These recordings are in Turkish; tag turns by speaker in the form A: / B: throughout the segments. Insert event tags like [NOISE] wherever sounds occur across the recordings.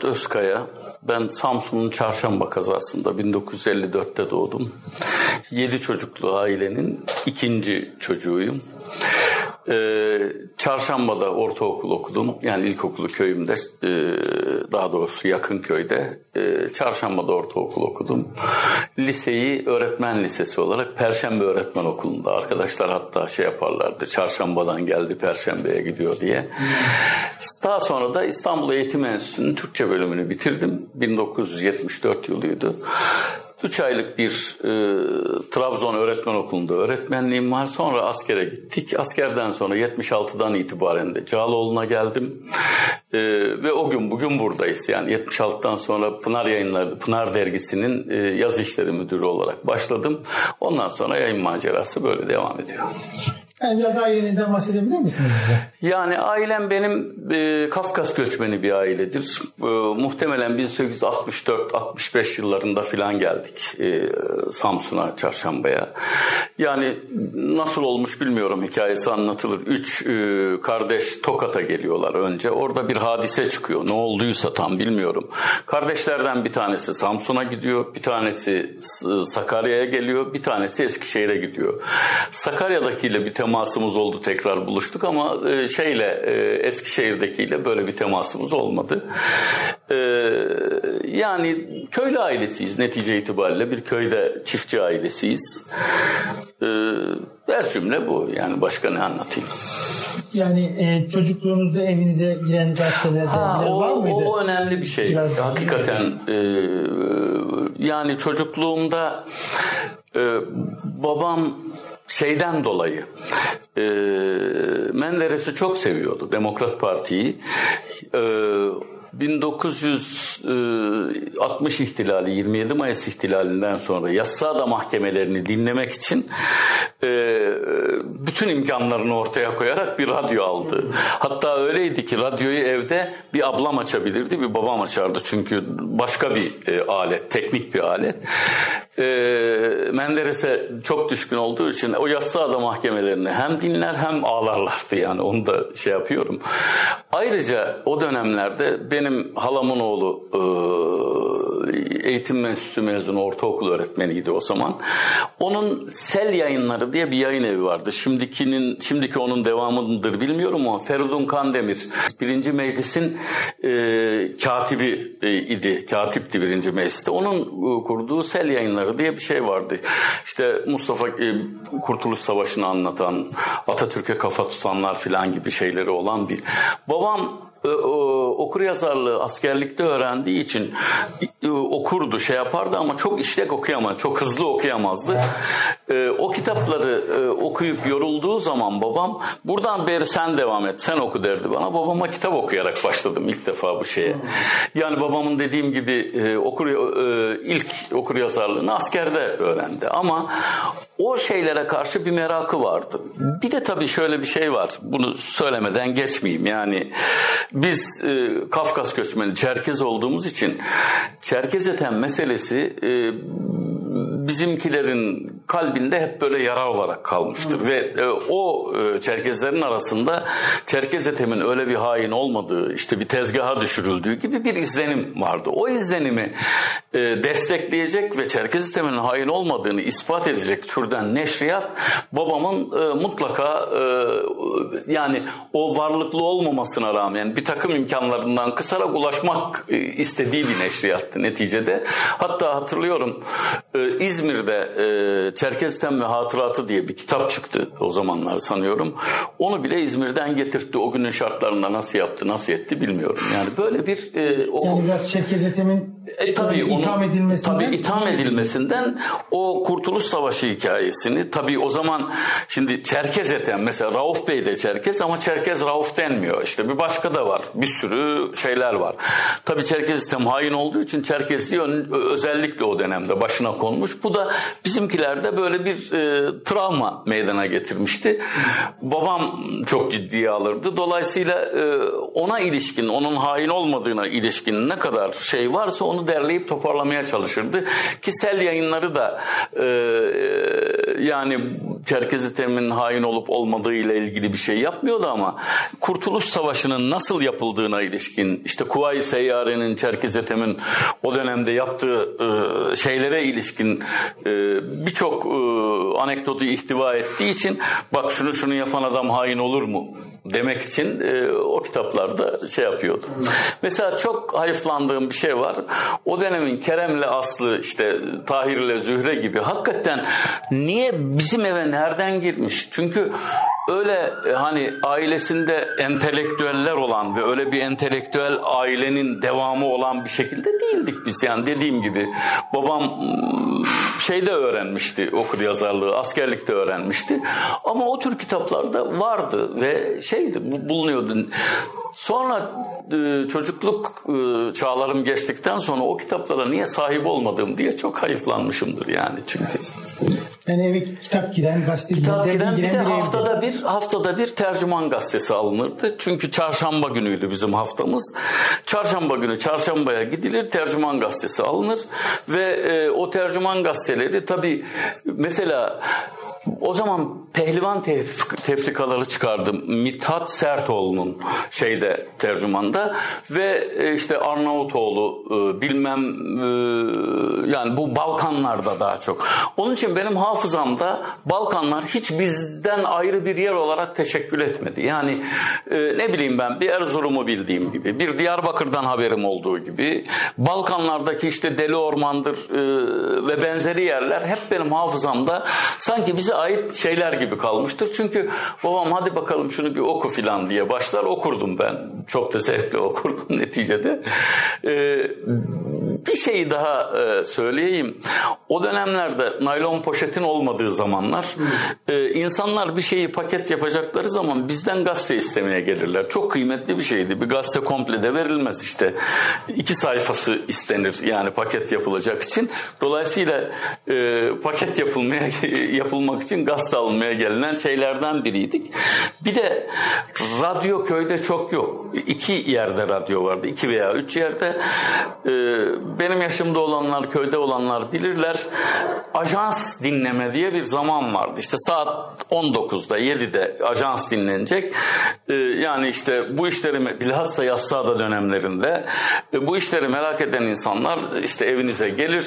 A: Murat Özkaya. Ben Samsun'un Çarşamba kazasında 1954'te doğdum. Yedi çocuklu ailenin ikinci çocuğuyum. Ee, Çarşamba'da ortaokul okudum. Yani ilkokulu köyümde, e, daha doğrusu yakın köyde. E, Çarşamba'da ortaokul okudum. Liseyi öğretmen lisesi olarak Perşembe Öğretmen Okulu'nda. Arkadaşlar hatta şey yaparlardı. Çarşamba'dan geldi Perşembe'ye gidiyor diye. Daha sonra da İstanbul Eğitim Enstitüsü'nün Türkçe bölümünü bitirdim. 1974 yılıydı. 3 aylık bir e, Trabzon Öğretmen Okulu'nda öğretmenliğim var. Sonra askere gittik. Askerden sonra 76'dan itibaren de Cağaloğlu'na geldim. E, ve o gün bugün buradayız. Yani 76'dan sonra Pınar Yayınları, Pınar Dergisi'nin e, yaz işleri müdürü olarak başladım. Ondan sonra yayın macerası böyle devam ediyor.
B: Yani biraz ailenizden bahsedebilir misiniz bize?
A: Yani ailem benim e, Kafkas göçmeni bir ailedir. E, muhtemelen 1864-65 yıllarında filan geldik e, Samsun'a, Çarşamba'ya. Yani nasıl olmuş bilmiyorum hikayesi anlatılır. Üç e, kardeş Tokat'a geliyorlar önce. Orada bir hadise çıkıyor. Ne olduysa tam bilmiyorum. Kardeşlerden bir tanesi Samsun'a gidiyor. Bir tanesi Sakarya'ya geliyor. Bir tanesi Eskişehir'e gidiyor. Sakarya'dakiyle bir temasımız oldu tekrar buluştuk ama e, şeyle e, Eskişehir'dekiyle böyle bir temasımız olmadı. E, yani köylü ailesiyiz netice itibariyle bir köyde çiftçi ailesiyiz. E, her cümle bu yani başka ne anlatayım.
B: Yani e, çocukluğunuzda evinize giren gazeteler,
A: Ha, o,
B: var mıydı?
A: o önemli bir şey.
B: Biraz-
A: Hakikaten e, yani çocukluğumda e, babam şeyden dolayı e, Menderes'i çok seviyordu. Demokrat Parti'yi. E, 1960 ihtilali 27 Mayıs ihtilalinden sonra yasada mahkemelerini dinlemek için e, bütün imkanlarını ortaya koyarak bir radyo aldı. Hatta öyleydi ki radyoyu evde bir ablam açabilirdi bir babam açardı çünkü başka bir e, alet teknik bir alet. E, Menderes'e çok düşkün olduğu için o yasada mahkemelerini hem dinler hem ağlarlardı yani onu da şey yapıyorum. Ayrıca o dönemlerde benim halamın oğlu e, eğitim enstitüsü mezunu ortaokul öğretmeniydi o zaman. Onun Sel Yayınları diye bir yayın evi vardı. Şimdikinin şimdiki onun devamıdır bilmiyorum ama Feridun Kandemir birinci meclisin e, katibi e, idi. Katipti birinci mecliste. Onun e, kurduğu Sel Yayınları diye bir şey vardı. İşte Mustafa e, Kurtuluş Savaşı'nı anlatan, Atatürk'e kafa tutanlar filan gibi şeyleri olan bir. Babam okur yazarlığı askerlikte öğrendiği için e, okurdu şey yapardı ama çok işlek okuyamaz çok hızlı okuyamazdı E, o kitapları e, okuyup yorulduğu zaman babam buradan beri sen devam et sen oku derdi bana babama kitap okuyarak başladım ilk defa bu şeye yani babamın dediğim gibi okur ilk okur yazarlığını askerde öğrendi ama o şeylere karşı bir merakı vardı. Bir de tabii şöyle bir şey var. Bunu söylemeden geçmeyeyim. Yani biz e, Kafkas göçmeni Çerkez olduğumuz için Çerkez eten meselesi e, bizimkilerin kalbinde hep böyle yara olarak kalmıştır. Ve e, o e, Çerkezlerin arasında Çerkez etemin öyle bir hain olmadığı, işte bir tezgaha düşürüldüğü gibi bir izlenim vardı. O izlenimi e, destekleyecek ve Çerkez etemin hain olmadığını ispat edecek türden neşriyat babamın e, mutlaka e, yani o varlıklı olmamasına rağmen bir takım imkanlarından kısarak ulaşmak e, istediği bir neşriyattı neticede. Hatta hatırlıyorum e, İzmir'de e, Çerkez'ten ve Hatıratı diye bir kitap çıktı o zamanlar sanıyorum. Onu bile İzmir'den getirtti. O günün şartlarında nasıl yaptı, nasıl etti bilmiyorum. Yani böyle bir e, o,
B: Yani biraz Çerkez etimin
A: e, tabii onun,
B: itham edilmesinden.
A: Tabii itham edilmesinden o Kurtuluş Savaşı hikayesini tabii o zaman şimdi Çerkez eten mesela Rauf Bey de Çerkez ama Çerkez Rauf denmiyor. İşte bir başka da var. Bir sürü şeyler var. Tabii Çerkez item hain olduğu için Çerkezliği ön- özellikle o dönemde başına konmuş. Bu da bizimkilerde böyle bir e, travma meydana getirmişti. Babam çok ciddiye alırdı. Dolayısıyla e, ona ilişkin, onun hain olmadığına ilişkin ne kadar şey varsa onu derleyip toparlamaya çalışırdı. Ki Sel yayınları da e, yani Çerkez Ethem'in hain olup olmadığı ile ilgili bir şey yapmıyordu ama Kurtuluş Savaşı'nın nasıl yapıldığına ilişkin işte Kuvayi Seyyare'nin Çerkez Ethem'in o dönemde yaptığı e, şeylere ilişkin e, birçok e, anekdotu ihtiva ettiği için bak şunu şunu yapan adam hain olur mu demek için e, o kitaplarda şey yapıyordu. Mesela çok hayıflandığım bir şey var. O dönemin Kerem'le Aslı işte Tahir'le Zühre gibi hakikaten niye bizim eve nereden girmiş? Çünkü öyle e, hani ailesinde entelektüeller olan ve öyle bir entelektüel ailenin devamı olan bir şekilde değildik biz. Yani dediğim gibi babam şeyde öğrenmişti okur yazarlığı, askerlikte öğrenmişti. Ama o tür kitaplarda vardı ve şeydi bu- bulunuyordu. Sonra e, çocukluk e, çağlarım geçtikten sonra o kitaplara niye sahip olmadım diye çok hayıflanmışımdır yani çünkü.
B: Yani eve kitap giren, gazete
A: Kitap giren bir
B: giren
A: de
B: bir evdi.
A: haftada bir haftada bir tercüman gazetesi alınırdı. Çünkü çarşamba günüydü bizim haftamız. Çarşamba günü çarşambaya gidilir tercüman gazetesi alınır ve e, o tercüman gazeteleri tabii mesela o zaman pehlivan tef- tefrikaları çıkardım. Mithat Sertoğlu'nun şeyde tercümanda ve e, işte Arnavutoğlu e, bilmem e, yani bu Balkanlarda daha çok. Onun için benim hafızamda Balkanlar hiç bizden ayrı bir yer olarak teşekkül etmedi. Yani e, ne bileyim ben bir Erzurum'u bildiğim gibi, bir Diyarbakır'dan haberim olduğu gibi, Balkanlardaki işte Deli Orman'dır e, ve benzeri yerler hep benim hafızamda sanki bize ait şeyler gibi kalmıştır. Çünkü babam hadi bakalım şunu bir oku filan diye başlar okurdum ben. Çok da zevkle [LAUGHS] okurdum neticede. E, bir şeyi daha e, söyleyeyim. O dönemlerde naylon poşetin olmadığı zamanlar e, insanlar bir şeyi paket yapacakları zaman bizden gazete istemeye gelirler. Çok kıymetli bir şeydi. Bir gazete komple de verilmez işte. İki sayfası istenir yani paket yapılacak için. Dolayısıyla e, paket yapılmaya [LAUGHS] yapılmak için gazete almaya gelinen şeylerden biriydik. Bir de radyo köyde çok yok. İki yerde radyo vardı. iki veya üç yerde. E, benim yaşımda olanlar, köyde olanlar bilirler. Ajans dinleme diye bir zaman vardı. İşte saat 19'da, 7'de ajans dinlenecek. E, yani işte bu işleri bilhassa yassada dönemlerinde e, bu işleri merak eden insanlar işte evinize gelir.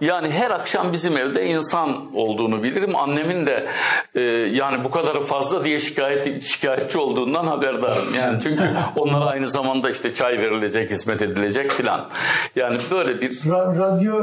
A: Yani her akşam bizim evde insan olduğunu bilirim. Annemin de e, yani bu kadarı fazla diye şikayet şikayetçi olduğundan haberdarım. Yani çünkü onlara aynı zamanda işte çay verilecek, hizmet edilecek filan. Yani böyle bir
B: Ra- radyo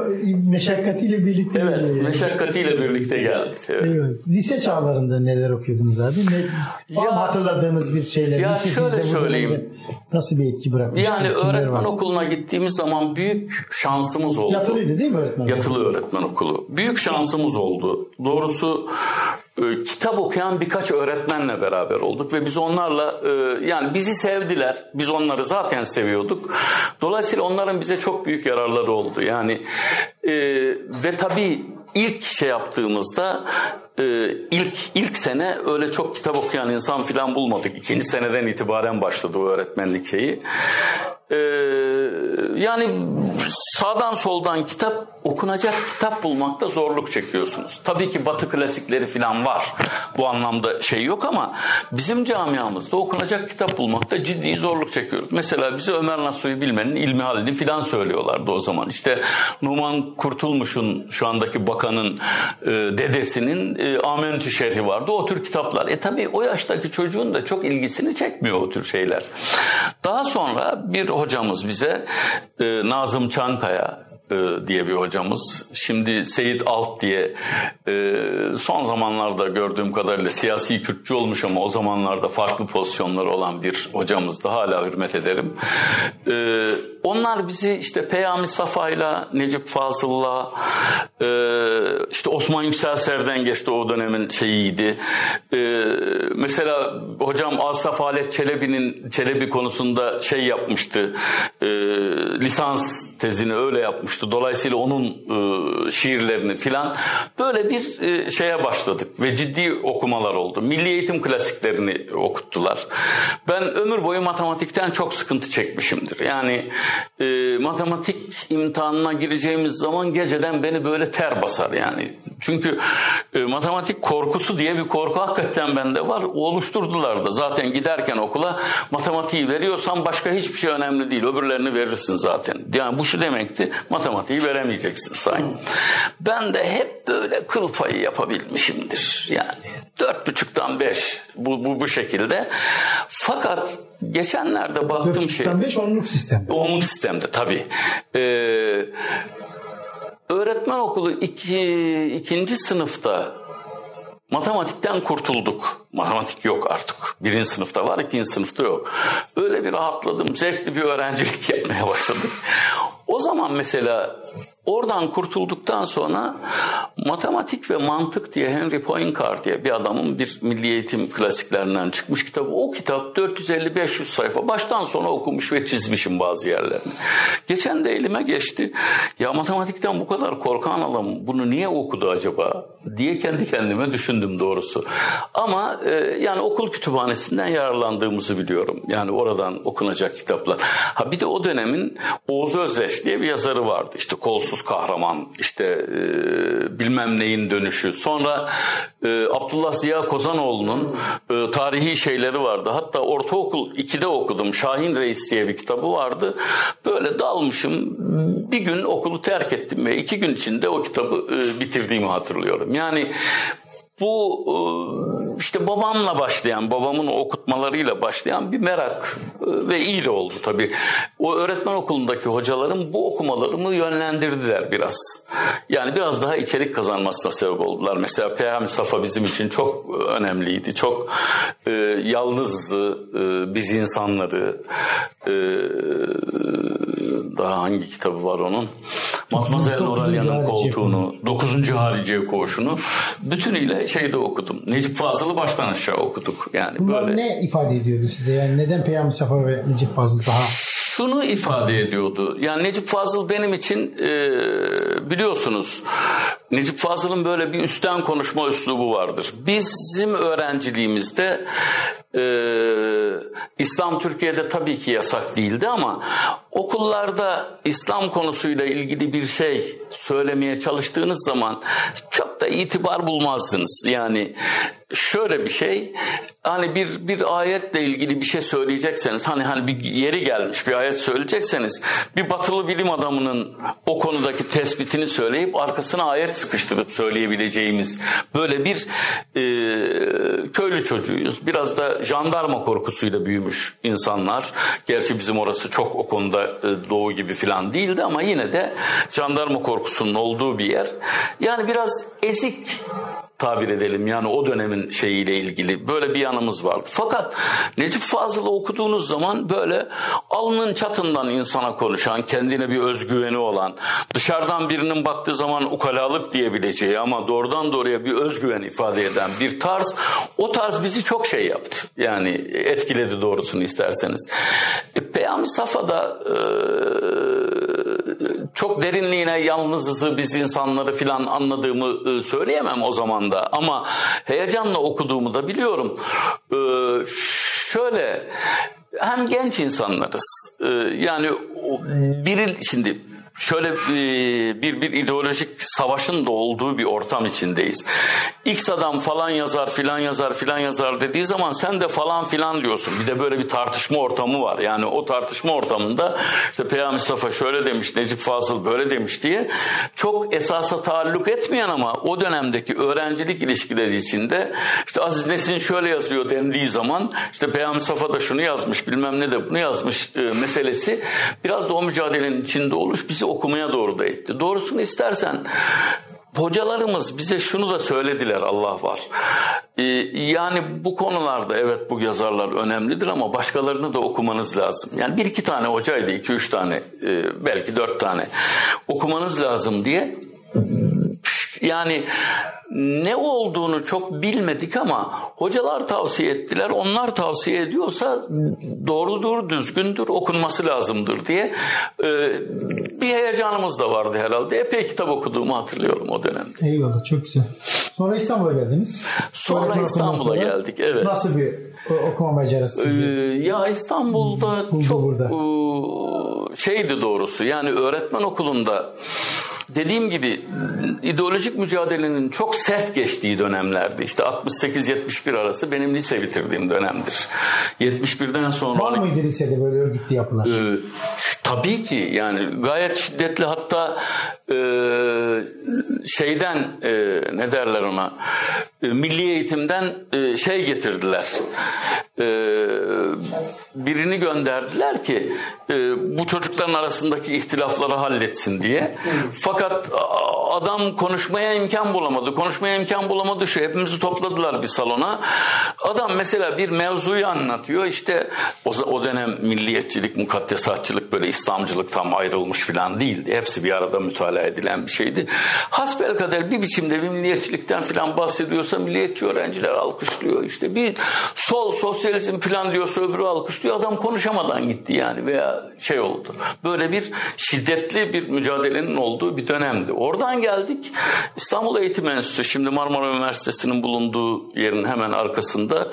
B: meşakkatiyle birlikte
A: evet
B: yani.
A: meşakkatiyle birlikte geldi. Evet.
B: Evet. Lise çağlarında neler okuyordunuz abi? Ne,
A: Ya-
B: hatırladığınız bir şeyler?
A: Ya
B: Lise
A: şöyle söyleyeyim.
B: Nasıl bir etki bırakmış?
A: Yani öğretmen
B: var?
A: okuluna gittiğimiz zaman büyük şansımız oldu.
B: Yatılıydı değil mi öğretmen?
A: Yatılı öğretmen okulu. Büyük şansımız oldu. Doğrusu e, kitap okuyan birkaç öğretmenle beraber olduk ve biz onlarla e, yani bizi sevdiler. Biz onları zaten seviyorduk. Dolayısıyla onların bize çok büyük yararları oldu. Yani e, ve tabii ilk şey yaptığımızda e, ilk ilk sene öyle çok kitap okuyan insan filan bulmadık. İkinci seneden itibaren başladı o öğretmenlik şeyi. E, yani sağdan soldan kitap okunacak kitap bulmakta zorluk çekiyorsunuz. Tabii ki Batı klasikleri falan var. Bu anlamda şey yok ama bizim camiamızda okunacak kitap bulmakta ciddi zorluk çekiyoruz. Mesela bize Ömer Nasuhi Bilmen'in ilmi halini filan söylüyorlardı o zaman. İşte Numan Kurtulmuş'un şu andaki bakanın e, dedesinin e, Amentü Şerhi vardı. O tür kitaplar. E tabii o yaştaki çocuğun da çok ilgisini çekmiyor o tür şeyler. Daha sonra bir hocamız bize e, Nazım Çankaya e, diye bir hocamız. Şimdi Seyit Alt diye e, son zamanlarda gördüğüm kadarıyla siyasi Kürtçü olmuş ama o zamanlarda farklı pozisyonları olan bir hocamızdı. Hala hürmet ederim. E, onlar bizi işte Peyami Safa'yla, Necip Fazıl'la, e, işte Osman Yüksel Serden geçti o dönemin şeyiydi. E, mesela hocam Asaf Halet Çelebi'nin Çelebi konusunda şey yapmıştı. E, lisans tezini öyle yapmıştı. Dolayısıyla onun e, şiirlerini filan böyle bir e, şeye başladık ve ciddi okumalar oldu. Milli eğitim klasiklerini okuttular. Ben ömür boyu matematikten çok sıkıntı çekmişimdir. Yani e, matematik imtihanına gireceğimiz zaman geceden beni böyle ter basar yani. Çünkü e, matematik korkusu diye bir korku hakikaten bende var. Oluşturdular da zaten giderken okula matematiği veriyorsan başka hiçbir şey önemli değil. Öbürlerini verirsin zaten. Yani bu şu demekti matematiği veremeyeceksin sanki. Ben de hep böyle kıl payı yapabilmişimdir. Yani dört buçuktan beş bu, bu, bu şekilde. Fakat geçenlerde baktım şey...
B: 5 onluk sistem.
A: Onluk sistemde tabii. Ee, öğretmen okulu iki, ikinci sınıfta matematikten kurtulduk. Matematik yok artık. Birinci sınıfta var, ikinci sınıfta yok. Öyle bir rahatladım. Zevkli bir öğrencilik [LAUGHS] yapmaya başladık. O zaman mesela oradan kurtulduktan sonra matematik ve mantık diye Henry Poincare diye bir adamın bir milli eğitim klasiklerinden çıkmış kitabı. O kitap 450-500 sayfa. Baştan sona okumuş ve çizmişim bazı yerlerini. Geçen de elime geçti. Ya matematikten bu kadar korkan adam bunu niye okudu acaba diye kendi kendime düşündüm doğrusu. Ama e, yani okul kütüphanesinden yararlandığımızı biliyorum. Yani oradan okunacak kitaplar. Ha bir de o dönemin Oğuz Özdeş diye bir yazarı vardı. İşte kolsuz kahraman, işte e, bilmem neyin dönüşü. Sonra e, Abdullah Ziya Kozanoğlu'nun e, tarihi şeyleri vardı. Hatta ortaokul 2'de okudum. Şahin Reis diye bir kitabı vardı. Böyle dalmışım. Bir gün okulu terk ettim ve iki gün içinde o kitabı e, bitirdiğimi hatırlıyorum. Yani bu e, işte babamla başlayan, babamın okutmalarıyla başlayan bir merak e, ve iyi de oldu tabii. O öğretmen okulundaki hocalarım bu okumalarımı yönlendirdiler biraz. Yani biraz daha içerik kazanmasına sebep oldular. Mesela Peyami Safa bizim için çok önemliydi. Çok e, yalnızdı e, biz insanları. E, daha hangi kitabı var onun? Matmazel Noralya'nın koltuğunu, 9. Hariciye koğuşunu bütünüyle şeyde okudum. Necip Fazıl'ı baştan aşağı okuduk. Yani
B: Bunlar
A: böyle.
B: ne ifade ediyordu size? Yani neden Peyami Safa ve Necip Fazıl daha
A: Şunu ifade ediyordu. Yani Necip Fazıl benim için e, biliyorsunuz Necip Fazıl'ın böyle bir üstten konuşma üslubu vardır. Bizim öğrenciliğimizde e, İslam Türkiye'de tabii ki yasak değildi ama okullarda İslam konusuyla ilgili bir şey söylemeye çalıştığınız zaman çok da itibar bulmazdınız. Yani şöyle bir şey hani bir bir ayetle ilgili bir şey söyleyecekseniz hani hani bir yeri gelmiş bir ayet söyleyecekseniz bir batılı bilim adamının o konudaki tespitini söyleyip arkasına ayet sıkıştırıp söyleyebileceğimiz böyle bir e, köylü çocuğuyuz. Biraz da jandarma korkusuyla büyümüş insanlar. Gerçi bizim orası çok o konuda e, doğu gibi falan değildi ama yine de jandarma korkusunun olduğu bir yer. Yani biraz ezik tabir edelim yani o dönemin şeyiyle ilgili böyle bir yanımız vardı. Fakat Necip Fazıl'ı okuduğunuz zaman böyle alnın çatından insana konuşan, kendine bir özgüveni olan, dışarıdan birinin baktığı zaman ukalalık diyebileceği ama doğrudan doğruya bir özgüven ifade eden bir tarz. O tarz bizi çok şey yaptı. Yani etkiledi doğrusunu isterseniz. E, Peyami Safa'da e, çok derinliğine yalnızızı biz insanları filan anladığımı e, söyleyemem o zaman da ama heyecanla okuduğumu da biliyorum. E, şöyle hem genç insanlarız. E, yani biri şimdi şöyle bir bir ideolojik savaşın da olduğu bir ortam içindeyiz. X adam falan yazar filan yazar filan yazar dediği zaman sen de falan filan diyorsun. Bir de böyle bir tartışma ortamı var. Yani o tartışma ortamında işte Peyami Safa şöyle demiş, Necip Fazıl böyle demiş diye çok esasa taalluk etmeyen ama o dönemdeki öğrencilik ilişkileri içinde işte Aziz Nesin şöyle yazıyor dendiği zaman işte Peyami Safa da şunu yazmış bilmem ne de bunu yazmış meselesi biraz da o mücadelenin içinde oluş bizi okumaya doğru da etti. Doğrusunu istersen hocalarımız bize şunu da söylediler Allah var. Ee, yani bu konularda evet bu yazarlar önemlidir ama başkalarını da okumanız lazım. Yani bir iki tane hocaydı, iki üç tane, e, belki dört tane okumanız lazım diye yani ne olduğunu çok bilmedik ama hocalar tavsiye ettiler. Onlar tavsiye ediyorsa doğrudur, düzgündür, okunması lazımdır diye e, bir heyecanımız da vardı herhalde. Epey kitap okuduğumu hatırlıyorum o dönemde.
B: Eyvallah çok güzel. Sonra İstanbul'a geldiniz.
A: Sonra İstanbul'a geldik evet.
B: Nasıl bir okuma becerisi sizi?
A: Ee, ya İstanbul'da
B: Buldu
A: çok
B: burada.
A: e, şeydi doğrusu yani öğretmen okulunda dediğim gibi ideolojik mücadelenin çok sert geçtiği dönemlerdi. İşte 68-71 arası benim lise bitirdiğim dönemdir. 71'den sonra...
B: Var mıydı lisede böyle örgütlü yapılar?
A: Ee, tabii ki yani gayet şiddetli hatta e, şeyden e, ne derler ona e, milli eğitimden e, şey getirdiler e, birini gönderdiler ki e, bu çocukların arasındaki ihtilafları halletsin diye fakat adam konuşmaya imkan bulamadı. Konuşmaya imkan bulamadı şu hepimizi topladılar bir salona. Adam mesela bir mevzuyu anlatıyor. İşte o, o dönem milliyetçilik mukaddesatçılık böyle İslamcılık tam ayrılmış falan değildi. Hepsi bir arada mütalaa edilen bir şeydi. Hasbelkader bir biçimde bir milliyetçilikten falan bahsediyorsa milliyetçi öğrenciler alkışlıyor. İşte bir sol sosyalizm falan diyorsa öbürü alkışlıyor. Adam konuşamadan gitti yani veya şey oldu. Böyle bir şiddetli bir mücadelenin olduğu bir dönemdi. Oradan geldik. İstanbul Eğitim Enstitüsü şimdi Marmara Üniversitesi'nin bulunduğu yerin hemen arkasında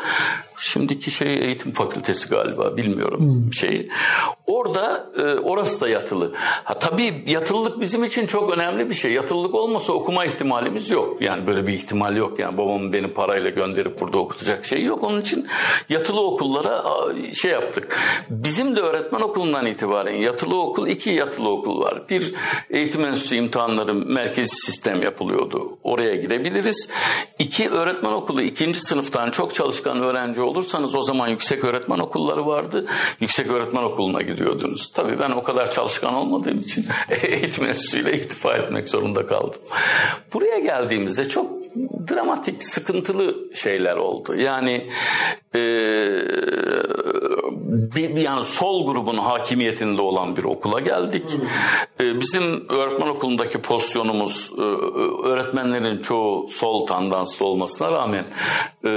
A: şimdiki şey eğitim fakültesi galiba bilmiyorum hmm. şeyi. Orada e, orası da yatılı. Ha tabii yatılılık bizim için çok önemli bir şey. Yatılılık olmasa okuma ihtimalimiz yok. Yani böyle bir ihtimal yok. Yani babamın beni parayla gönderip burada okutacak şey yok. Onun için yatılı okullara şey yaptık. Bizim de öğretmen okulundan itibaren yatılı okul iki yatılı okul var. Bir eğitim enstitüsü imtihanları merkezi sistem yapılıyordu. Oraya gidebiliriz. İki öğretmen okulu ikinci sınıftan çok çalışkan öğrenci olursanız o zaman yüksek öğretmen okulları vardı. Yüksek öğretmen okuluna gidiyordunuz. Tabii ben o kadar çalışkan olmadığım için [LAUGHS] eğitim enstitüsüyle iktifa etmek zorunda kaldım. Buraya geldiğimizde çok dramatik, sıkıntılı şeyler oldu. Yani e, bir, yani sol grubun hakimiyetinde olan bir okula geldik. E, bizim öğretmen okulundaki pozisyonumuz e, öğretmenlerin çoğu sol tandanslı olmasına rağmen e,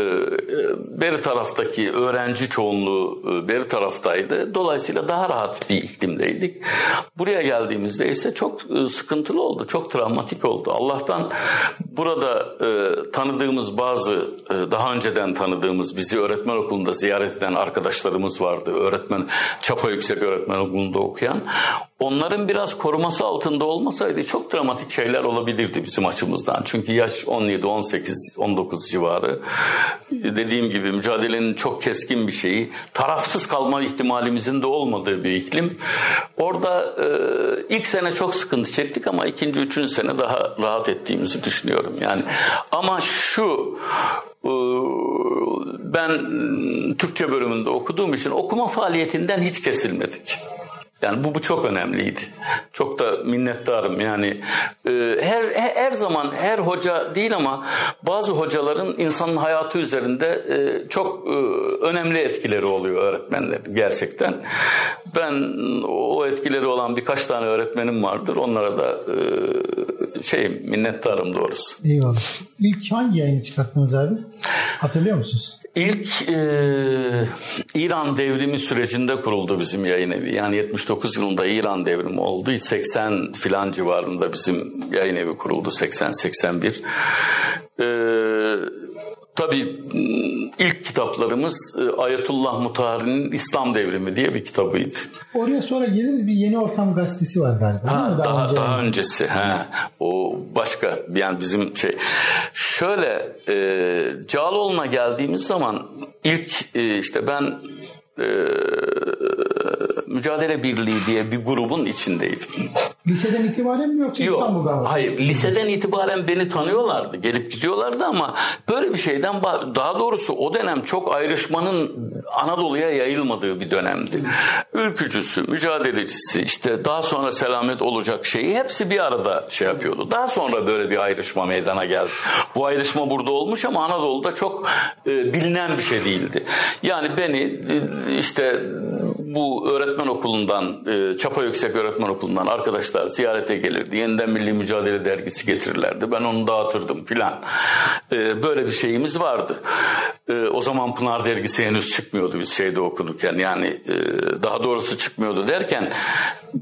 A: beri taraftaki öğrenci çoğunluğu e, beri taraftaydı. Dolayısıyla daha rahat bir iklimdeydik. Buraya geldiğimizde ise çok e, sıkıntılı oldu. Çok travmatik oldu. Allah'tan burada e, tanıdığımız bazı e, daha önceden tanıdığımız bizi öğretmen okulunda ziyaret eden arkadaşlarımız vardı. Öğretmen Çapa Yüksek Öğretmen Okulu'nda okuyan. Onların biraz koruması altında olmasaydı çok dramatik şeyler olabilirdi bizim açımızdan. Çünkü yaş 17, 18, 19 civarı. Dediğim gibi mücadelenin çok keskin bir şeyi. Tarafsız kalma ihtimalimizin de olmadığı bir iklim. Orada e, ilk sene çok sıkıntı çektik ama ikinci, üçüncü sene daha rahat ettiğimizi düşünüyorum. Yani ama şu e, ben Türkçe bölümünde okuduğum için okuma faaliyetinden hiç kesilmedik. Yani bu bu çok önemliydi. Çok da minnettarım. Yani e, her her zaman her hoca değil ama bazı hocaların insanın hayatı üzerinde e, çok e, önemli etkileri oluyor öğretmenlerin gerçekten. Ben o etkileri olan birkaç tane öğretmenim vardır. Onlara da e, şey minnettarım doğrusu.
B: Eyvallah. İlk hangi yayını çıkarttınız abi? Hatırlıyor musunuz?
A: İlk e, İran devrimi sürecinde kuruldu bizim yayın evi. Yani 79 yılında İran devrimi oldu. 80 filan civarında bizim yayın evi kuruldu. 80-81. E, Tabii ilk kitaplarımız e, Ayetullah Mutahari'nin İslam Devrimi diye bir kitabıydı.
B: Oraya sonra geliriz bir yeni ortam gazetesi var galiba.
A: Ha, daha, daha, önce daha öncesi. Ha, o başka yani bizim şey. Şöyle e, Cağaloğlu'na geldiğimiz zaman ilk e, işte ben e, Mücadele Birliği diye bir grubun içindeydim.
B: Liseden itibaren mi yoksa
A: Yok,
B: İstanbul'dan mı?
A: Hayır, liseden itibaren beni tanıyorlardı, gelip gidiyorlardı ama böyle bir şeyden daha doğrusu o dönem çok ayrışmanın Anadolu'ya yayılmadığı bir dönemdi. Ülkücüsü, mücadelecisi, işte daha sonra selamet olacak şeyi hepsi bir arada şey yapıyordu. Daha sonra böyle bir ayrışma meydana geldi. Bu ayrışma burada olmuş ama Anadolu'da çok e, bilinen bir şey değildi. Yani beni e, işte bu öğretmen okulundan, e, Çapa Yüksek Öğretmen Okulu'ndan arkadaşlar ziyarete gelirdi. Yeniden Milli Mücadele dergisi getirirlerdi. Ben onu dağıtırdım filan. E, böyle bir şeyimiz vardı. E, o zaman Pınar dergisi henüz çıkmıyordu biz şeyde okunurken. Yani daha doğrusu çıkmıyordu derken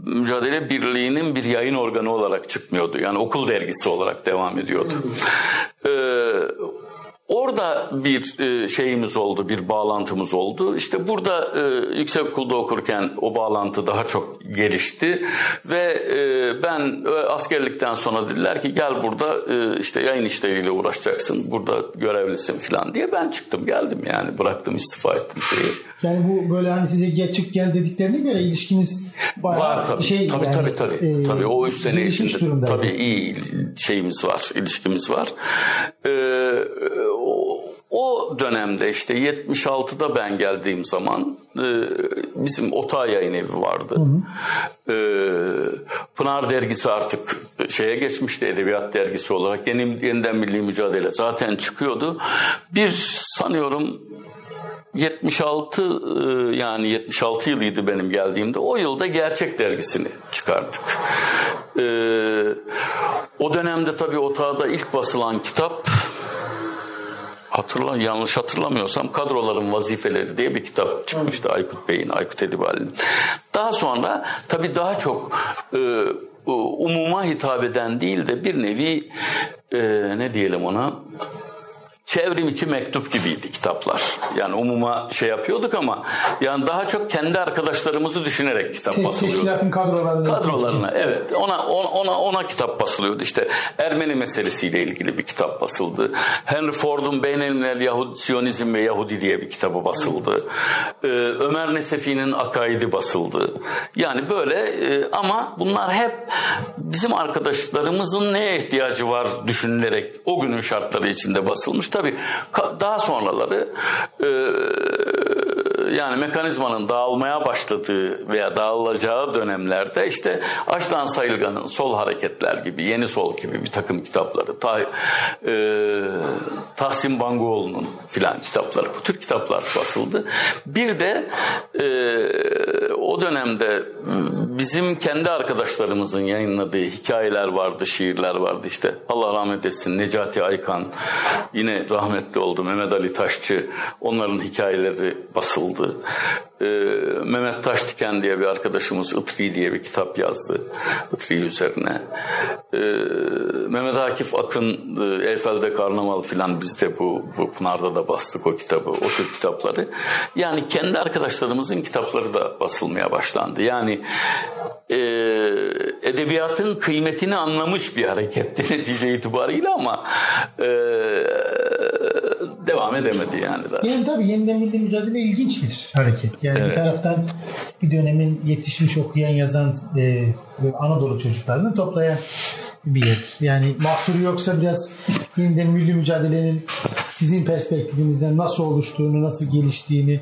A: Mücadele Birliği'nin bir yayın organı olarak çıkmıyordu. Yani okul dergisi olarak devam ediyordu. Orada bir e, şeyimiz oldu, bir bağlantımız oldu. İşte burada e, yüksekokulda okurken o bağlantı daha çok gelişti ve e, ben askerlikten sonra dediler ki gel burada işte yayın işleriyle uğraşacaksın, burada görevlisin falan diye ben çıktım geldim yani bıraktım istifa ettim şeyi.
B: Yani bu böyle hani size geç çık gel dediklerine göre ilişkiniz bayağı
A: var tabii.
B: şey
A: tabii,
B: yani,
A: tabii tabii.
B: E,
A: tabii o üç sene içinde tabii iyi şeyimiz var, ilişkimiz var. Ee, o, o dönemde işte 76'da ben geldiğim zaman e, bizim Otağ yayın evi vardı. Hı hı. E, Pınar dergisi artık şeye geçmişti edebiyat dergisi olarak. Yeni, yeniden milli mücadele zaten çıkıyordu. Bir sanıyorum 76 e, yani 76 yılıydı benim geldiğimde. O yılda Gerçek dergisini çıkardık. Ee, o dönemde tabii otağda ilk basılan kitap hatırla yanlış hatırlamıyorsam kadroların vazifeleri diye bir kitap çıkmıştı Aykut Bey'in, Aykut Edibali'nin. Daha sonra tabii daha çok e, umuma hitap eden değil de bir nevi e, ne diyelim ona çevrim içi mektup gibiydi kitaplar. Yani umuma şey yapıyorduk ama yani daha çok kendi arkadaşlarımızı düşünerek kitap basılıyordu.
B: Teşkilatın kadrolarına.
A: Kadrolarına evet. Ona, ona ona kitap basılıyordu. İşte Ermeni meselesiyle ilgili bir kitap basıldı. Henry Ford'un Beynelmilel Yahudi Siyonizm ve Yahudi diye bir kitabı basıldı. Ee, Ömer Nesefi'nin Akaidi basıldı. Yani böyle e, ama bunlar hep bizim arkadaşlarımızın neye ihtiyacı var düşünülerek o günün şartları içinde basılmış. Tabii daha sonraları yani mekanizmanın dağılmaya başladığı veya dağılacağı dönemlerde işte Açtan Sayılgan'ın Sol Hareketler gibi, Yeni Sol gibi bir takım kitapları, ta, e, Tahsin Bangoğlu'nun filan kitapları, bu tür kitaplar basıldı. Bir de e, o dönemde bizim kendi arkadaşlarımızın yayınladığı hikayeler vardı, şiirler vardı işte. Allah rahmet etsin Necati Aykan, yine rahmetli oldu Mehmet Ali Taşçı, onların hikayeleri basıldı. the Ee, Mehmet Taştiken diye bir arkadaşımız Itri diye bir kitap yazdı. Itri üzerine. Ee, Mehmet Akif Akın e, Eyfel'de Karnaval filan biz de bu, bu Pınar'da da bastık o kitabı, o tür kitapları. Yani kendi arkadaşlarımızın kitapları da basılmaya başlandı. Yani e, edebiyatın kıymetini anlamış bir hareketti [LAUGHS] netice itibariyle ama e, devam edemedi yani. Daha.
B: Yani tabii yeniden milli mücadele ilginç bir hareket. Yani evet. bir taraftan bir dönemin yetişmiş okuyan yazan e, Anadolu çocuklarını toplayan bir yer. Yani mahsuru yoksa biraz yeniden milli mücadelenin sizin perspektifinizden nasıl oluştuğunu, nasıl geliştiğini,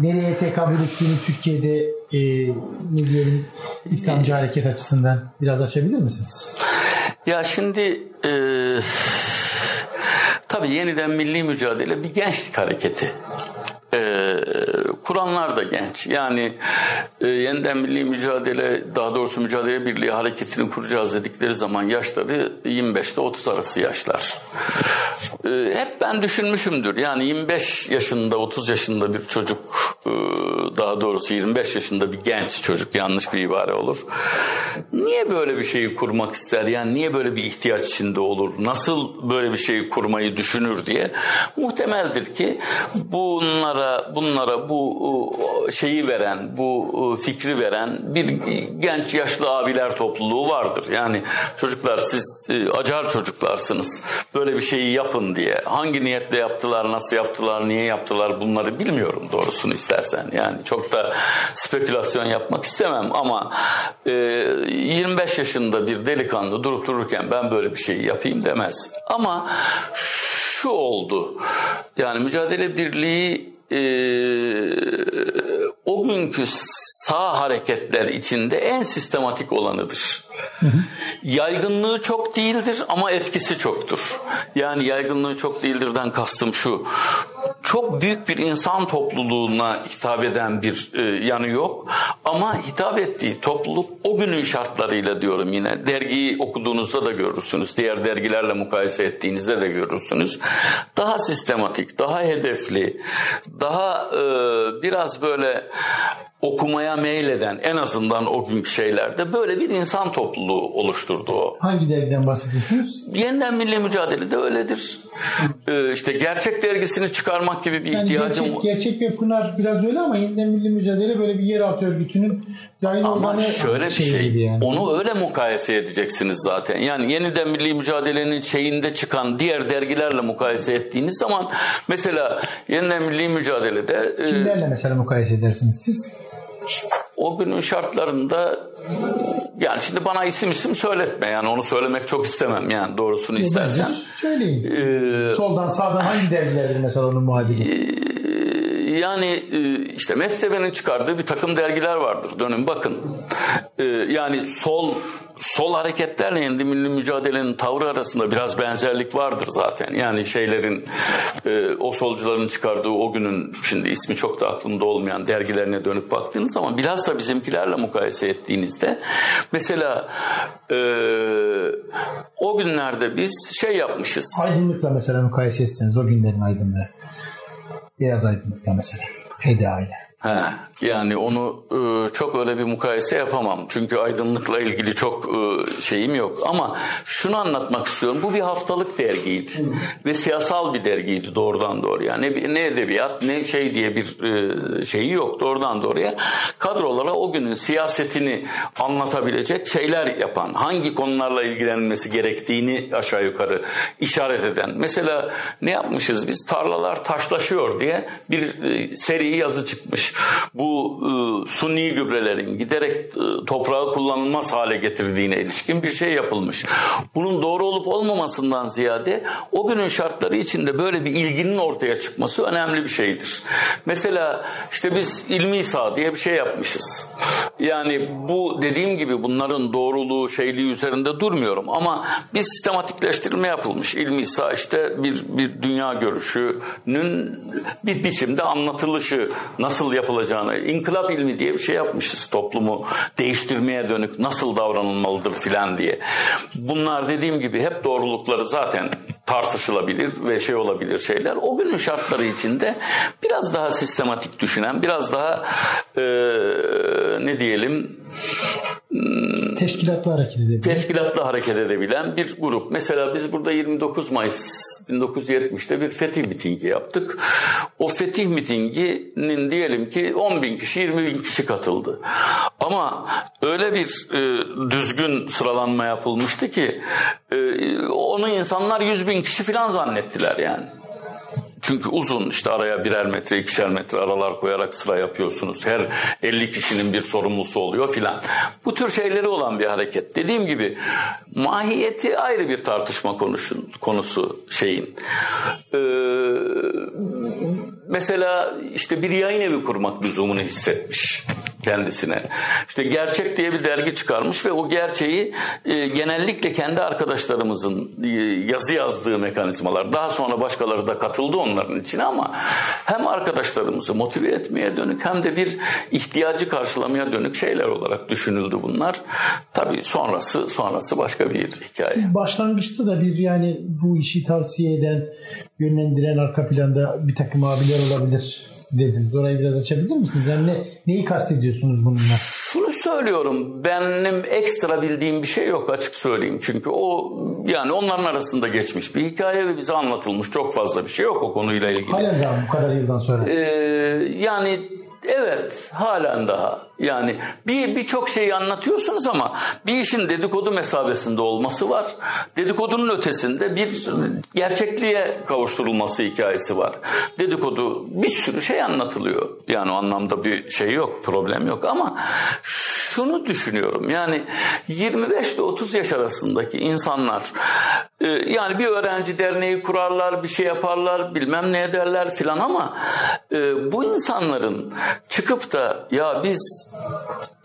B: nereye tekabül ettiğini Türkiye'de e, ne diyelim İslamcı hareket açısından biraz açabilir misiniz?
A: Ya şimdi e, tabii yeniden milli mücadele bir gençlik hareketi e, kuranlar da genç. Yani e, yeniden milli mücadele, daha doğrusu mücadele birliği hareketini kuracağız dedikleri zaman yaşları 25 ile 30 arası yaşlar. E, hep ben düşünmüşümdür. Yani 25 yaşında, 30 yaşında bir çocuk, daha doğrusu 25 yaşında bir genç çocuk, yanlış bir ibare olur. Niye böyle bir şeyi kurmak ister? Yani niye böyle bir ihtiyaç içinde olur? Nasıl böyle bir şeyi kurmayı düşünür diye. Muhtemeldir ki bunlara bunlara bu şeyi veren, bu fikri veren bir genç yaşlı abiler topluluğu vardır. Yani çocuklar siz e, acar çocuklarsınız. Böyle bir şeyi yapın diye. Hangi niyetle yaptılar, nasıl yaptılar, niye yaptılar bunları bilmiyorum doğrusunu istersen. Yani çok da spekülasyon yapmak istemem ama 25 e, yaşında bir delikanlı durup dururken ben böyle bir şeyi yapayım demez. Ama şu oldu. Yani mücadele birliği e, o günkü sağ hareketler içinde en sistematik olanıdır. Yaygınlığı çok değildir ama etkisi çoktur. Yani yaygınlığı çok değildirden kastım şu. Çok büyük bir insan topluluğuna hitap eden bir e, yanı yok. Ama hitap ettiği topluluk o günün şartlarıyla diyorum yine. Dergiyi okuduğunuzda da görürsünüz. Diğer dergilerle mukayese ettiğinizde de görürsünüz. Daha sistematik, daha hedefli, daha e, biraz böyle okumaya meyleden en azından o günkü şeylerde böyle bir insan topluluğu oluşturdu o.
B: Hangi dergiden bahsediyorsunuz?
A: Yeniden milli mücadele de öyledir. Ee, işte gerçek dergisini çıkarmak gibi bir
B: Yani
A: ihtiyacım
B: gerçek, gerçek ve Pınar biraz öyle ama yeniden milli mücadele böyle bir yeraltı örgütünün yayın
A: Ama şöyle bir şey,
B: yani.
A: onu öyle mukayese edeceksiniz zaten. Yani yeniden milli mücadelenin şeyinde çıkan diğer dergilerle mukayese ettiğiniz zaman mesela yeniden milli mücadelede e,
B: Kimlerle mesela mukayese edersiniz siz?
A: O günün şartlarında yani şimdi bana isim isim söyletme yani onu söylemek çok istemem yani doğrusunu istersen.
B: Bence Söyleyin.
A: Ee,
B: Soldan sağdan hangi dergilerdir mesela onun muhabiri?
A: Yani e, işte Mestebe'nin çıkardığı bir takım dergiler vardır. Dönün bakın. E, Yani sol sol hareketlerle yeniden milli mücadelenin tavrı arasında biraz benzerlik vardır zaten. Yani şeylerin e, o solcuların çıkardığı o günün şimdi ismi çok da aklımda olmayan dergilerine dönüp baktığınız zaman bilhassa bizimkilerle mukayese ettiğinizde mesela e, o günlerde biz şey yapmışız.
B: Aydınlıkla mesela mukayese etseniz o günlerin aydınlığı. Beyaz aydınlıkla mesela. HDA ile.
A: He, yani onu e, çok öyle bir mukayese yapamam. Çünkü aydınlıkla ilgili çok e, şeyim yok. Ama şunu anlatmak istiyorum. Bu bir haftalık dergiydi. Ve siyasal bir dergiydi doğrudan doğruya. Ne, ne edebiyat ne şey diye bir e, şeyi yok doğrudan doğruya. Kadrolara o günün siyasetini anlatabilecek şeyler yapan, hangi konularla ilgilenmesi gerektiğini aşağı yukarı işaret eden. Mesela ne yapmışız biz? Tarlalar taşlaşıyor diye bir e, seri yazı çıkmış. Bu e, suni gübrelerin giderek e, toprağı kullanılmaz hale getirdiğine ilişkin bir şey yapılmış. Bunun doğru olup olmamasından ziyade o günün şartları içinde böyle bir ilginin ortaya çıkması önemli bir şeydir. Mesela işte biz ilmi sağ diye bir şey yapmışız. Yani bu dediğim gibi bunların doğruluğu şeyliği üzerinde durmuyorum ama bir sistematikleştirme yapılmış. İlmi sağ işte bir, bir dünya görüşünün bir biçimde anlatılışı nasıl yapılacağını inkılap ilmi diye bir şey yapmışız. Toplumu değiştirmeye dönük nasıl davranılmalıdır filan diye. Bunlar dediğim gibi hep doğrulukları zaten tartışılabilir ve şey olabilir şeyler. O günün şartları içinde biraz daha sistematik düşünen, biraz daha e, ne diyelim
B: Teşkilatlı hareket edebilir.
A: teşkilatla hareket edebilen bir grup. Mesela biz burada 29 Mayıs 1970'te bir fetih mitingi yaptık. O fetih mitinginin diyelim ki 10 bin kişi 20 bin kişi katıldı. Ama öyle bir e, düzgün sıralanma yapılmıştı ki e, onu insanlar 100 bin kişi falan zannettiler yani. Çünkü uzun işte araya birer metre ikişer metre aralar koyarak sıra yapıyorsunuz. Her 50 kişinin bir sorumlusu oluyor filan. Bu tür şeyleri olan bir hareket. Dediğim gibi mahiyeti ayrı bir tartışma konusu, konusu şeyin. Ee, mesela işte bir yayın evi kurmak lüzumunu hissetmiş kendisine. İşte Gerçek diye bir dergi çıkarmış ve o gerçeği e, genellikle kendi arkadaşlarımızın e, yazı yazdığı mekanizmalar. Daha sonra başkaları da katıldı onların içine ama hem arkadaşlarımızı motive etmeye dönük hem de bir ihtiyacı karşılamaya dönük şeyler olarak düşünüldü bunlar. Tabii sonrası sonrası başka bir hikaye.
B: Siz başlangıçta da bir yani bu işi tavsiye eden, yönlendiren arka planda bir takım abiler olabilir dediniz. Orayı biraz açabilir misiniz? Yani ne, neyi kastediyorsunuz bununla?
A: Şunu söylüyorum. Benim ekstra bildiğim bir şey yok açık söyleyeyim. Çünkü o yani onların arasında geçmiş bir hikaye ve bize anlatılmış çok fazla bir şey yok o konuyla ilgili.
B: Halen daha bu kadar yıldan sonra.
A: Ee, yani evet halen daha yani bir birçok şeyi anlatıyorsunuz ama bir işin dedikodu mesabesinde olması var. Dedikodunun ötesinde bir gerçekliğe kavuşturulması hikayesi var. Dedikodu bir sürü şey anlatılıyor. Yani o anlamda bir şey yok, problem yok ama şunu düşünüyorum. Yani 25 ile 30 yaş arasındaki insanlar e, yani bir öğrenci derneği kurarlar, bir şey yaparlar, bilmem ne ederler filan ama e, bu insanların çıkıp da ya biz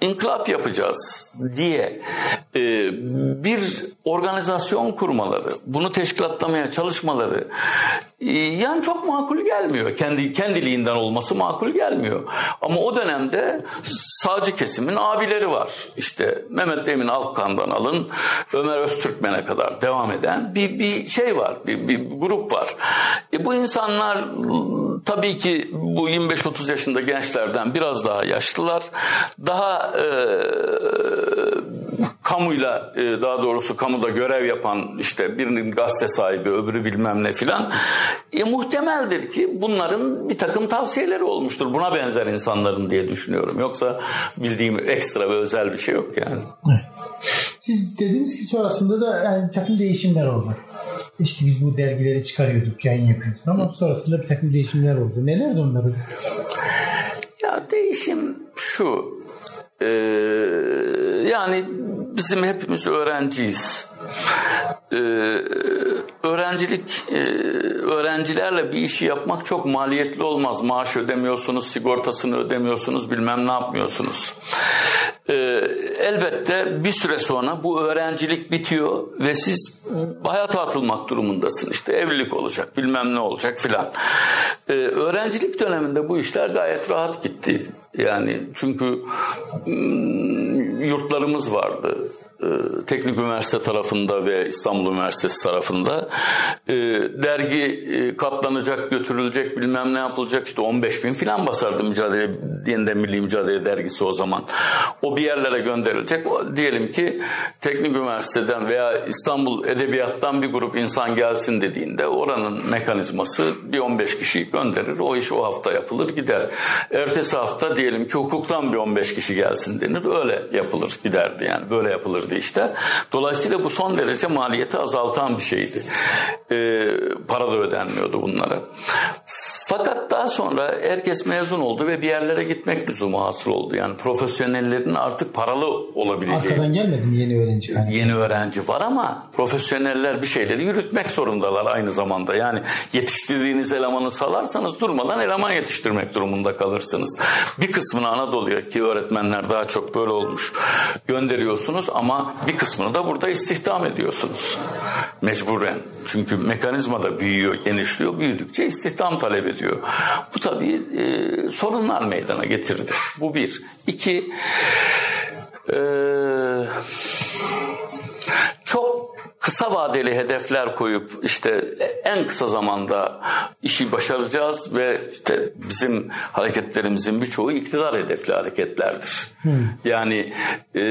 A: inkılap yapacağız diye e, bir organizasyon kurmaları, bunu teşkilatlamaya çalışmaları yani çok makul gelmiyor. Kendi kendiliğinden olması makul gelmiyor. Ama o dönemde sağcı kesimin abileri var. İşte Mehmet Emin Alkan'dan alın Ömer Öztürkmen'e kadar devam eden bir, bir şey var. Bir, bir grup var. E bu insanlar tabii ki bu 25-30 yaşında gençlerden biraz daha yaşlılar. Daha e, kamuyla e, daha doğrusu kamuda görev yapan işte birinin gazete sahibi öbürü bilmem ne filan e, muhtemeldir ki bunların bir takım tavsiyeleri olmuştur. Buna benzer insanların diye düşünüyorum. Yoksa bildiğim ekstra ve özel bir şey yok yani.
B: Evet. Siz dediniz ki sonrasında da yani bir takım değişimler oldu. İşte biz bu dergileri çıkarıyorduk, yayın yapıyorduk ama sonrasında bir takım değişimler oldu. Nelerdi onları?
A: Ya değişim şu. Ee, yani bizim hepimiz öğrenciyiz. Ee, öğrencilik e, öğrencilerle bir işi yapmak çok maliyetli olmaz. Maaş ödemiyorsunuz, sigortasını ödemiyorsunuz, bilmem ne yapmıyorsunuz. Ee, elbette bir süre sonra bu öğrencilik bitiyor ve siz hayata atılmak durumundasın. İşte evlilik olacak, bilmem ne olacak filan. Ee, öğrencilik döneminde bu işler gayet rahat gitti. Yani çünkü yurtlarımız vardı. Teknik Üniversite tarafında ve İstanbul Üniversitesi tarafında dergi katlanacak, götürülecek, bilmem ne yapılacak işte 15 bin filan basardı mücadele, yeniden Milli Mücadele dergisi o zaman. O bir yerlere gönderilecek. Diyelim ki Teknik Üniversiteden veya İstanbul Edebiyat'tan bir grup insan gelsin dediğinde oranın mekanizması bir 15 kişiyi gönderir. O iş o hafta yapılır gider. Ertesi hafta diyelim ki hukuktan bir 15 kişi gelsin denir. Öyle yapılır giderdi yani. Böyle yapılırdı işler. Dolayısıyla bu son derece maliyeti azaltan bir şeydi. Ee, para da ödenmiyordu bunlara. Fakat daha sonra herkes mezun oldu ve bir yerlere gitmek lüzumu hasıl oldu. Yani profesyonellerin artık paralı olabileceği.
B: Arkadan gelmedi mi yeni öğrenci? Yani?
A: Yeni öğrenci var ama profesyoneller bir şeyleri yürütmek zorundalar aynı zamanda. Yani yetiştirdiğiniz elemanı salarsanız durmadan eleman yetiştirmek durumunda kalırsınız. Bir kısmını Anadolu'ya ki öğretmenler daha çok böyle olmuş gönderiyorsunuz ama bir kısmını da burada istihdam ediyorsunuz. Mecburen. Çünkü mekanizma da büyüyor, genişliyor. Büyüdükçe istihdam talep ediyor. Bu tabii e, sorunlar meydana getirdi. Bu bir. İki, e, çok kısa vadeli hedefler koyup işte en kısa zamanda işi başaracağız ve işte bizim hareketlerimizin birçoğu iktidar hedefli hareketlerdir. Hmm. Yani e,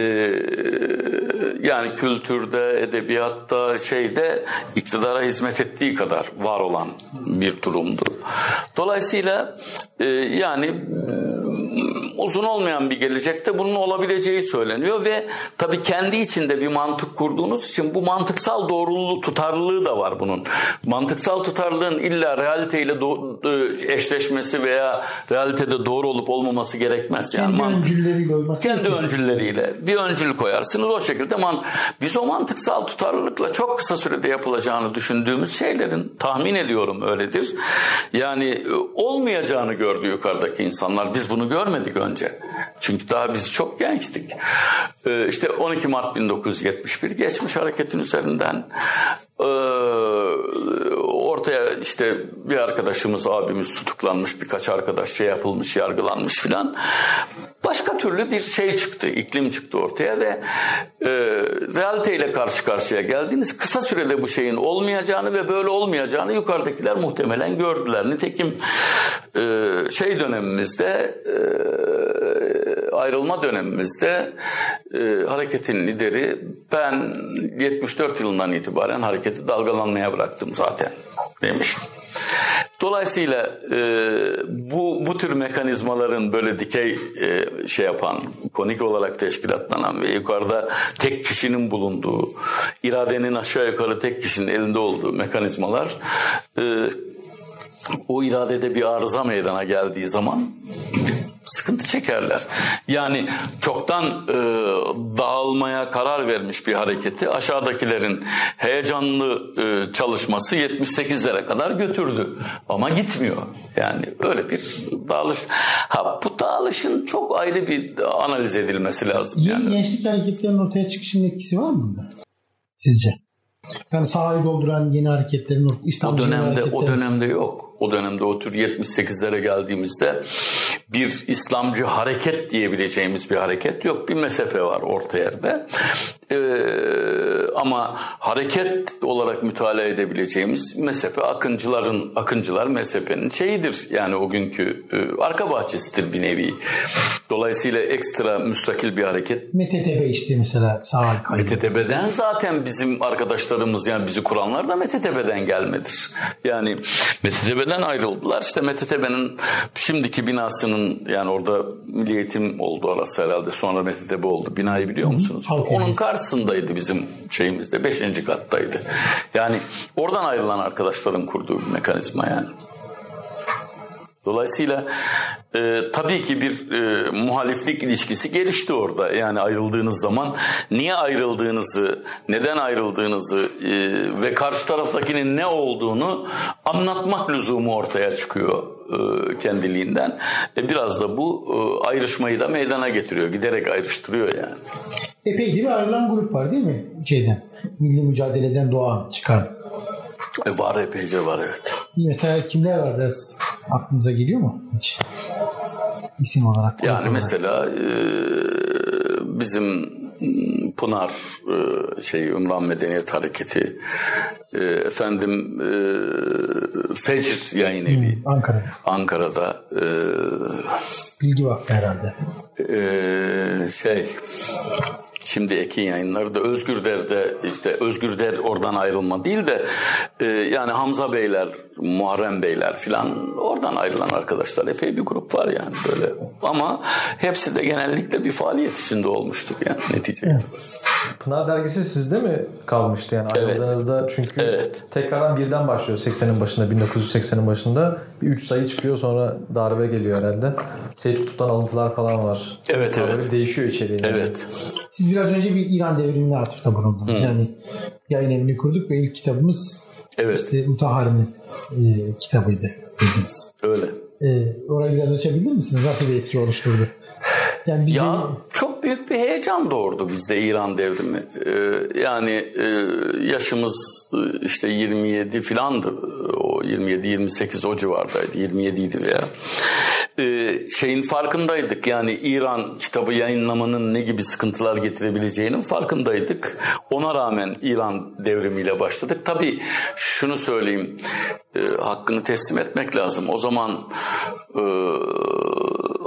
A: yani kültürde, edebiyatta, şeyde iktidara hizmet ettiği kadar var olan bir durumdu. Dolayısıyla e, yani uzun olmayan bir gelecekte bunun olabileceği söyleniyor ve tabii kendi içinde bir mantık kurduğunuz için bu mantıksal doğruluğu tutarlılığı da var bunun. Mantıksal tutarlılığın illa realiteyle do- eşleşmesi veya realitede doğru olup olmaması gerekmez.
B: Yani kendi öncülleriyle olması.
A: Kendi öncülleriyle bir öncül koyarsınız o şekilde man biz o mantıksal tutarlılıkla çok kısa sürede yapılacağını düşündüğümüz şeylerin tahmin ediyorum öyledir. Yani olmayacağını gördü yukarıdaki insanlar. Biz bunu görmedik önce. Çünkü daha biz çok gençtik. Ee, işte 12 Mart 1971 geçmiş hareketin üzerinden ortaya işte bir arkadaşımız abimiz tutuklanmış birkaç arkadaş şey yapılmış yargılanmış filan. Başka türlü bir şey çıktı iklim çıktı ortaya ve e, realiteyle karşı karşıya geldiğiniz kısa sürede bu şeyin olmayacağını ve böyle olmayacağını yukarıdakiler muhtemelen gördüler. Nitekim e, şey dönemimizde e, ayrılma dönemimizde e, hareketin lideri ben 74 yılından itibaren hareketi dalgalanmaya bıraktım zaten demiştim. Dolayısıyla e, bu bu tür mekanizmaların böyle dikey e, şey yapan, konik olarak teşkilatlanan ve yukarıda tek kişinin bulunduğu, iradenin aşağı yukarı tek kişinin elinde olduğu mekanizmalar e, o iradede bir arıza meydana geldiği zaman sıkıntı çekerler. Yani çoktan e, dağılmaya karar vermiş bir hareketi aşağıdakilerin heyecanlı e, çalışması 78'lere kadar götürdü. Ama gitmiyor. Yani öyle bir dağılış. Ha bu dağılışın çok ayrı bir analiz edilmesi lazım.
B: Yeni
A: yani.
B: gençlik hareketlerinin ortaya çıkışının etkisi var mı bunda? Sizce? Yani sahayı dolduran yeni hareketlerin İslam
A: o dönemde o dönemde yok. O dönemde o tür 78'lere geldiğimizde bir İslamcı hareket diyebileceğimiz bir hareket yok. Bir mezhepe var orta yerde. Ee, ama hareket olarak mütalaa edebileceğimiz mezhepe akıncıların akıncılar mezhepenin şeyidir. Yani o günkü e, arka bahçesidir bir nevi. Dolayısıyla ekstra müstakil bir hareket.
B: MTTB işte mesela sağ
A: MTTB'den zaten bizim arkadaşlarımız yani bizi kuranlar da MTTB'den gelmedir. Yani MTTB'den ayrıldılar. İşte MTTB'nin şimdiki binasının yani orada Milli Eğitim oldu arası herhalde. Sonra MTTB oldu. Binayı biliyor musunuz?
B: Halk
A: Onun karşısındaydı bizim şeyimizde. Beşinci kattaydı. Yani oradan ayrılan arkadaşların kurduğu bir mekanizma yani. Dolayısıyla e, tabii ki bir e, muhaliflik ilişkisi gelişti orada. Yani ayrıldığınız zaman niye ayrıldığınızı, neden ayrıldığınızı e, ve karşı taraftakinin ne olduğunu anlatmak lüzumu ortaya çıkıyor e, kendiliğinden. E, biraz da bu e, ayrışmayı da meydana getiriyor. Giderek ayrıştırıyor yani.
B: Epey bir ayrılan grup var değil mi? Şeyden, milli mücadeleden doğan, çıkan.
A: E, var epeyce var evet.
B: Mesela kimler var biraz aklınıza geliyor mu hiç? İsim olarak.
A: Yani
B: olarak.
A: mesela e, bizim Pınar e, şey Ümran Medeniyet Hareketi e, efendim Fecr Yayın Evi
B: Ankara.
A: Ankara'da e,
B: Bilgi Vakfı herhalde.
A: şey Şimdi Ekin yayınları da Özgür Der'de işte Özgür Der oradan ayrılma değil de e, yani Hamza Beyler, Muharrem Beyler filan oradan ayrılan arkadaşlar epey bir grup var yani böyle. Ama hepsi de genellikle bir faaliyet içinde olmuştur yani neticede.
B: Evet.
C: Pınar dergisi sizde mi kalmıştı yani
A: Evet.
C: ayrıldığınızda çünkü
A: Evet.
C: tekrardan birden başlıyor 80'in başında 1980'in başında bir 3 sayı çıkıyor sonra darbe geliyor herhalde. Seyit alıntılar falan var.
A: Evet,
C: Böyle
A: evet.
C: değişiyor içeriği. yani.
A: Evet.
B: Siz biraz önce bir İran devrimine atıfta bulundunuz. Yani yayın evini kurduk ve ilk kitabımız
A: Evet.
B: işte Mutahari'nin e, kitabıydı dediniz.
A: Öyle.
B: E, orayı biraz açabilir misiniz? Nasıl bir etki oluşturdu? Yani bizde
A: Ya çok büyük bir heyecan doğurdu bizde İran devrimi. Ee, yani e, yaşımız e, işte 27 filandı. O 27-28 o civardaydı. 27 idi veya. Ee, şeyin farkındaydık. Yani İran kitabı yayınlamanın ne gibi sıkıntılar getirebileceğinin farkındaydık. Ona rağmen İran devrimiyle başladık. Tabii şunu söyleyeyim. e, hakkını teslim etmek lazım. O zaman e,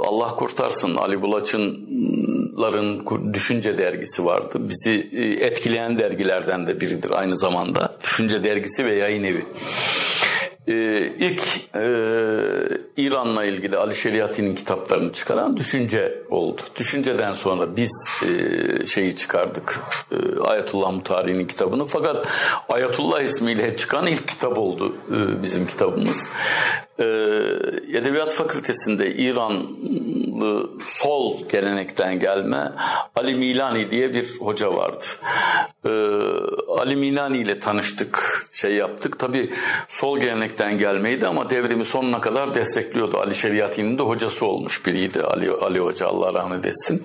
A: Allah kurtarsın Ali Bulaç'ınların Düşünce dergisi vardı. Bizi e, etkileyen dergilerden de biridir aynı zamanda. Düşünce dergisi ve yayın evi. Ee, ilk e, İran'la ilgili Ali Şeriati'nin kitaplarını çıkaran Düşünce oldu. Düşünceden sonra biz e, şeyi çıkardık. E, Ayetullah Mutari'nin kitabını. Fakat Ayetullah ismiyle çıkan ilk kitap oldu e, bizim kitabımız. E, Edebiyat Fakültesinde İranlı sol gelenekten gelme Ali Milani diye bir hoca vardı. E, Ali Milani ile tanıştık, şey yaptık. Tabii sol gelenekten gelmeydi ama devrimi sonuna kadar destekliyordu. Ali Şeriati'nin de hocası olmuş biriydi Ali, Ali Hoca Allah rahmet etsin.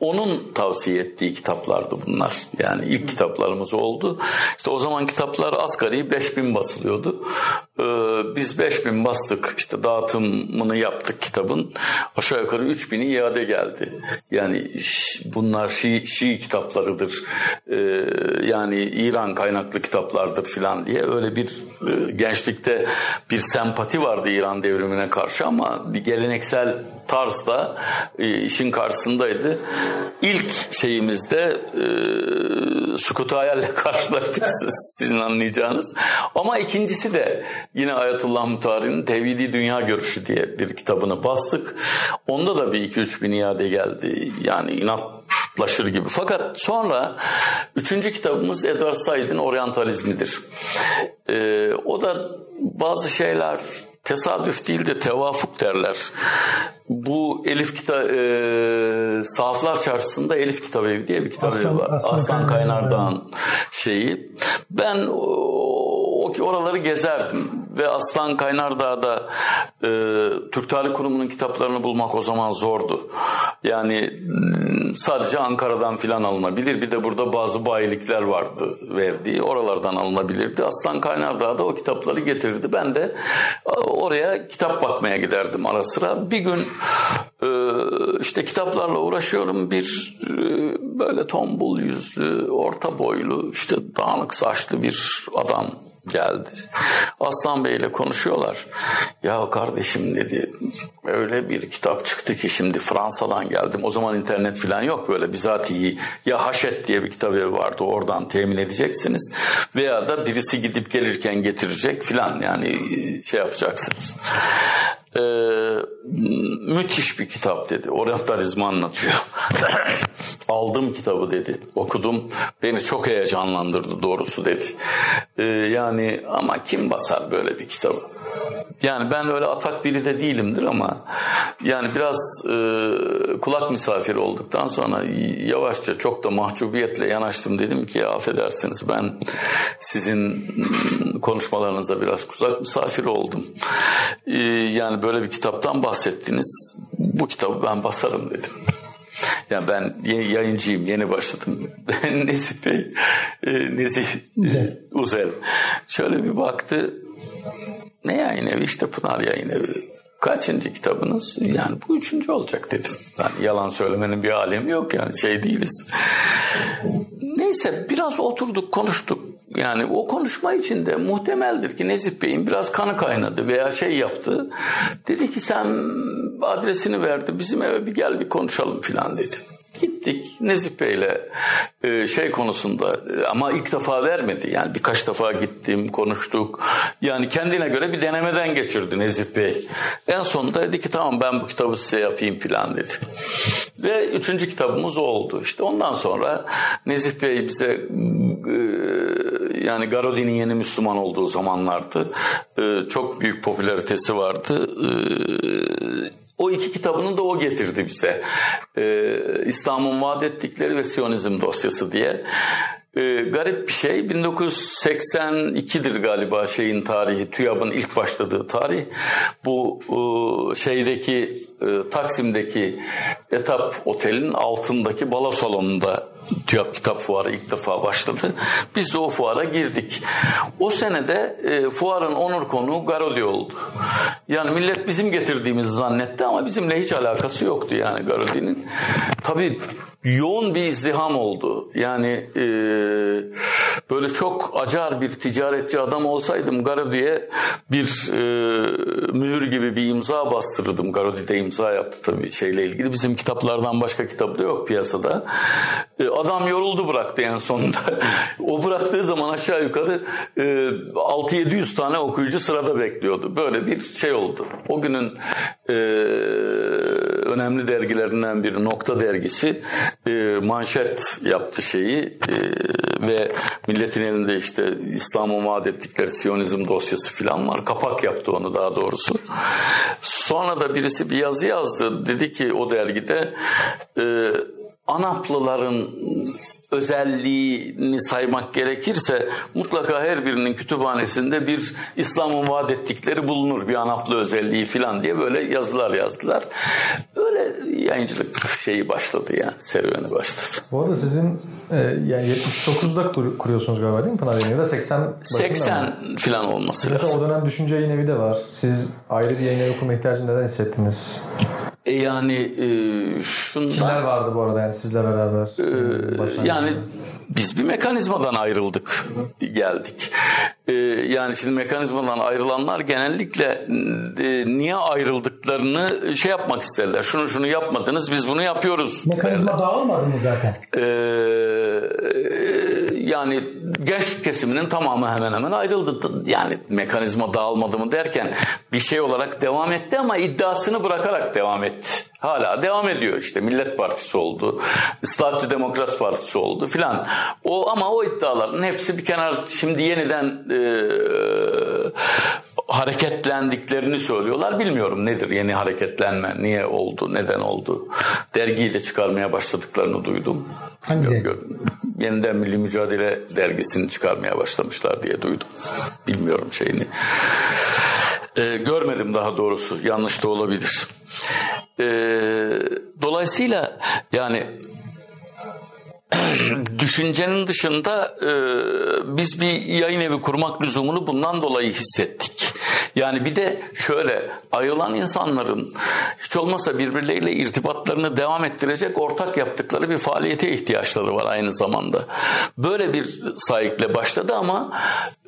A: Onun tavsiye ettiği kitaplardı bunlar. Yani ilk kitaplarımız oldu. İşte o zaman kitaplar asgari 5000 basılıyordu. Ee, biz 5000 bastık. İşte dağıtımını yaptık kitabın. Aşağı yukarı 3000'i iade geldi. Yani bunlar Şii, Şii kitaplarıdır. Ee, yani İran kaynaklı kitaplardır filan diye öyle bir e, gençlikte bir sempati vardı İran devrimine karşı ama bir geleneksel tarzda e, işin karşısındaydı. İlk şeyimizde e, Sukut Hayal'le [LAUGHS] karşılaştık siz- sizin anlayacağınız. Ama ikincisi de yine Ayetullah Mutari'nin Tevhidi Dünya Görüşü diye bir kitabını bastık. Onda da bir 2-3 bin iade geldi. Yani inatlaşır gibi. Fakat sonra üçüncü kitabımız Edward Said'in Oryantalizmidir. Ee, o da bazı şeyler tesadüf değil de tevafuk derler. Bu Elif kita e, Sahaflar Çarşısı'nda Elif Kitap Evi diye bir kitap
B: Aslan-
A: evi var.
B: Aslan
A: Aslan,
B: Kaynardağ'ın.
A: Kaynardağ'ın şeyi. Ben o, o- oraları gezerdim. Ve Aslan Kaynardağ'da e, Türk Tarih Kurumu'nun kitaplarını bulmak o zaman zordu. Yani sadece Ankara'dan filan alınabilir. Bir de burada bazı bayilikler vardı verdiği. Oralardan alınabilirdi. Aslan Kaynardağ'da o kitapları getirirdi. Ben de oraya kitap bakmaya giderdim ara sıra. Bir gün e, işte kitaplarla uğraşıyorum. Bir e, böyle tombul yüzlü, orta boylu, işte dağınık saçlı bir adam geldi. Aslan Bey ile konuşuyorlar. Ya kardeşim dedi öyle bir kitap çıktı ki şimdi Fransa'dan geldim. O zaman internet falan yok böyle bizatihi ya Haşet diye bir kitabı vardı oradan temin edeceksiniz. Veya da birisi gidip gelirken getirecek filan yani şey yapacaksınız. Ee, müthiş bir kitap dedi. Orientalizmi anlatıyor. [LAUGHS] Aldım kitabı dedi. Okudum. Beni çok heyecanlandırdı doğrusu dedi. Ee, yani ama kim basar böyle bir kitabı? Yani ben öyle atak biri de değilimdir ama yani biraz e, kulak misafiri olduktan sonra yavaşça çok da mahcubiyetle yanaştım. Dedim ki affedersiniz ben sizin konuşmalarınıza biraz kulak misafiri oldum. E, yani böyle bir kitaptan bahsettiniz. Bu kitabı ben basarım dedim. Yani ben yayıncıyım, yeni başladım. [LAUGHS] Nezih Bey, e, Nezih Uzel. Uzel. Şöyle bir baktı, ne yayın evi? İşte Pınar Yayın Evi. Kaçıncı kitabınız? Yani bu üçüncü olacak dedim. Yani yalan söylemenin bir alemi yok yani şey değiliz. Neyse biraz oturduk konuştuk. Yani o konuşma içinde muhtemeldir ki Nezih Bey'in biraz kanı kaynadı veya şey yaptı. Dedi ki sen adresini verdi bizim eve bir gel bir konuşalım filan dedi. Gittik Nezih Bey'le e, şey konusunda e, ama ilk defa vermedi. Yani birkaç defa gittim, konuştuk. Yani kendine göre bir denemeden geçirdi Nezih Bey. En sonunda dedi ki tamam ben bu kitabı size yapayım filan dedi. Ve üçüncü kitabımız oldu. İşte ondan sonra Nezih Bey bize e, yani Garodi'nin yeni Müslüman olduğu zamanlardı. Çok büyük popülaritesi vardı o iki kitabını da o getirdi bize. Ee, İslam'ın vaat ettikleri ve Siyonizm dosyası diye. Ee, garip bir şey 1982'dir galiba şeyin tarihi TÜYAB'ın ilk başladığı tarih. Bu e, şeydeki e, Taksim'deki Etap Otel'in altındaki balo salonunda TÜYAP Kitap Fuarı ilk defa başladı. Biz de o fuara girdik. O senede e, fuarın onur konuğu Garodi oldu. Yani millet bizim getirdiğimizi zannetti ama bizimle hiç alakası yoktu yani Garodi'nin. Tabii yoğun bir izdiham oldu. Yani e, böyle çok acar bir ticaretçi adam olsaydım Garodi'ye bir e, mühür gibi bir imza bastırırdım. Garodi'de imza yaptı tabii şeyle ilgili. Bizim kitaplardan başka kitap da yok piyasada. E, adam yoruldu bıraktı en sonunda. [LAUGHS] o bıraktığı zaman aşağı yukarı e, 6-700 tane okuyucu sırada bekliyordu. Böyle bir şey oldu. O günün e, önemli dergilerinden biri Nokta dergisi e, manşet yaptı şeyi e, ve milletin elinde işte İslam'ın vaat ettikleri Siyonizm dosyası filan var. Kapak yaptı onu daha doğrusu. Sonra da birisi bir yazı yazdı. Dedi ki o dergide e, Anaplıların özelliğini saymak gerekirse mutlaka her birinin kütüphanesinde bir İslam'ın vaat ettikleri bulunur bir Anaplı özelliği falan diye böyle yazılar yazdılar. Öyle yayıncılık şeyi başladı yani serüveni başladı.
C: Bu arada sizin e, yani 79'da kur, kuruyorsunuz galiba değil mi Pınar Yayın de 80
A: 80 falan olması
C: Mesela lazım. o dönem Düşünce Yayın Evi de var. Siz ayrı bir yayın evi kurma ihtiyacını neden hissettiniz?
A: E yani e, şundan...
C: Kimler vardı bu arada yani sizle beraber?
A: E, yani biz bir mekanizmadan ayrıldık, geldik. Ee, yani şimdi mekanizmadan ayrılanlar genellikle e, niye ayrıldıklarını şey yapmak isterler. Şunu şunu yapmadınız biz bunu yapıyoruz.
B: Mekanizma derler. dağılmadı mı zaten? Ee,
A: yani genç kesiminin tamamı hemen hemen ayrıldı. Yani mekanizma dağılmadı mı derken bir şey olarak devam etti ama iddiasını bırakarak devam etti. Hala devam ediyor işte Millet Partisi oldu, İslahatçı Demokrat Partisi oldu filan. O ama o iddiaların hepsi bir kenar şimdi yeniden e, hareketlendiklerini söylüyorlar. Bilmiyorum nedir yeni hareketlenme, niye oldu, neden oldu. Dergiyi de çıkarmaya başladıklarını duydum.
B: Hangi dergi?
A: Yeniden Milli Mücadele dergisini çıkarmaya başlamışlar diye duydum. Bilmiyorum şeyini. Ee, görmedim daha doğrusu. Yanlış da olabilir. Ee, dolayısıyla yani [CLEARS THROAT] düşüncenin dışında e, biz bir yayın evi kurmak lüzumunu bundan dolayı hissettik. Yani bir de şöyle ayrılan insanların hiç olmasa birbirleriyle irtibatlarını devam ettirecek ortak yaptıkları bir faaliyete ihtiyaçları var aynı zamanda. Böyle bir sahikle başladı ama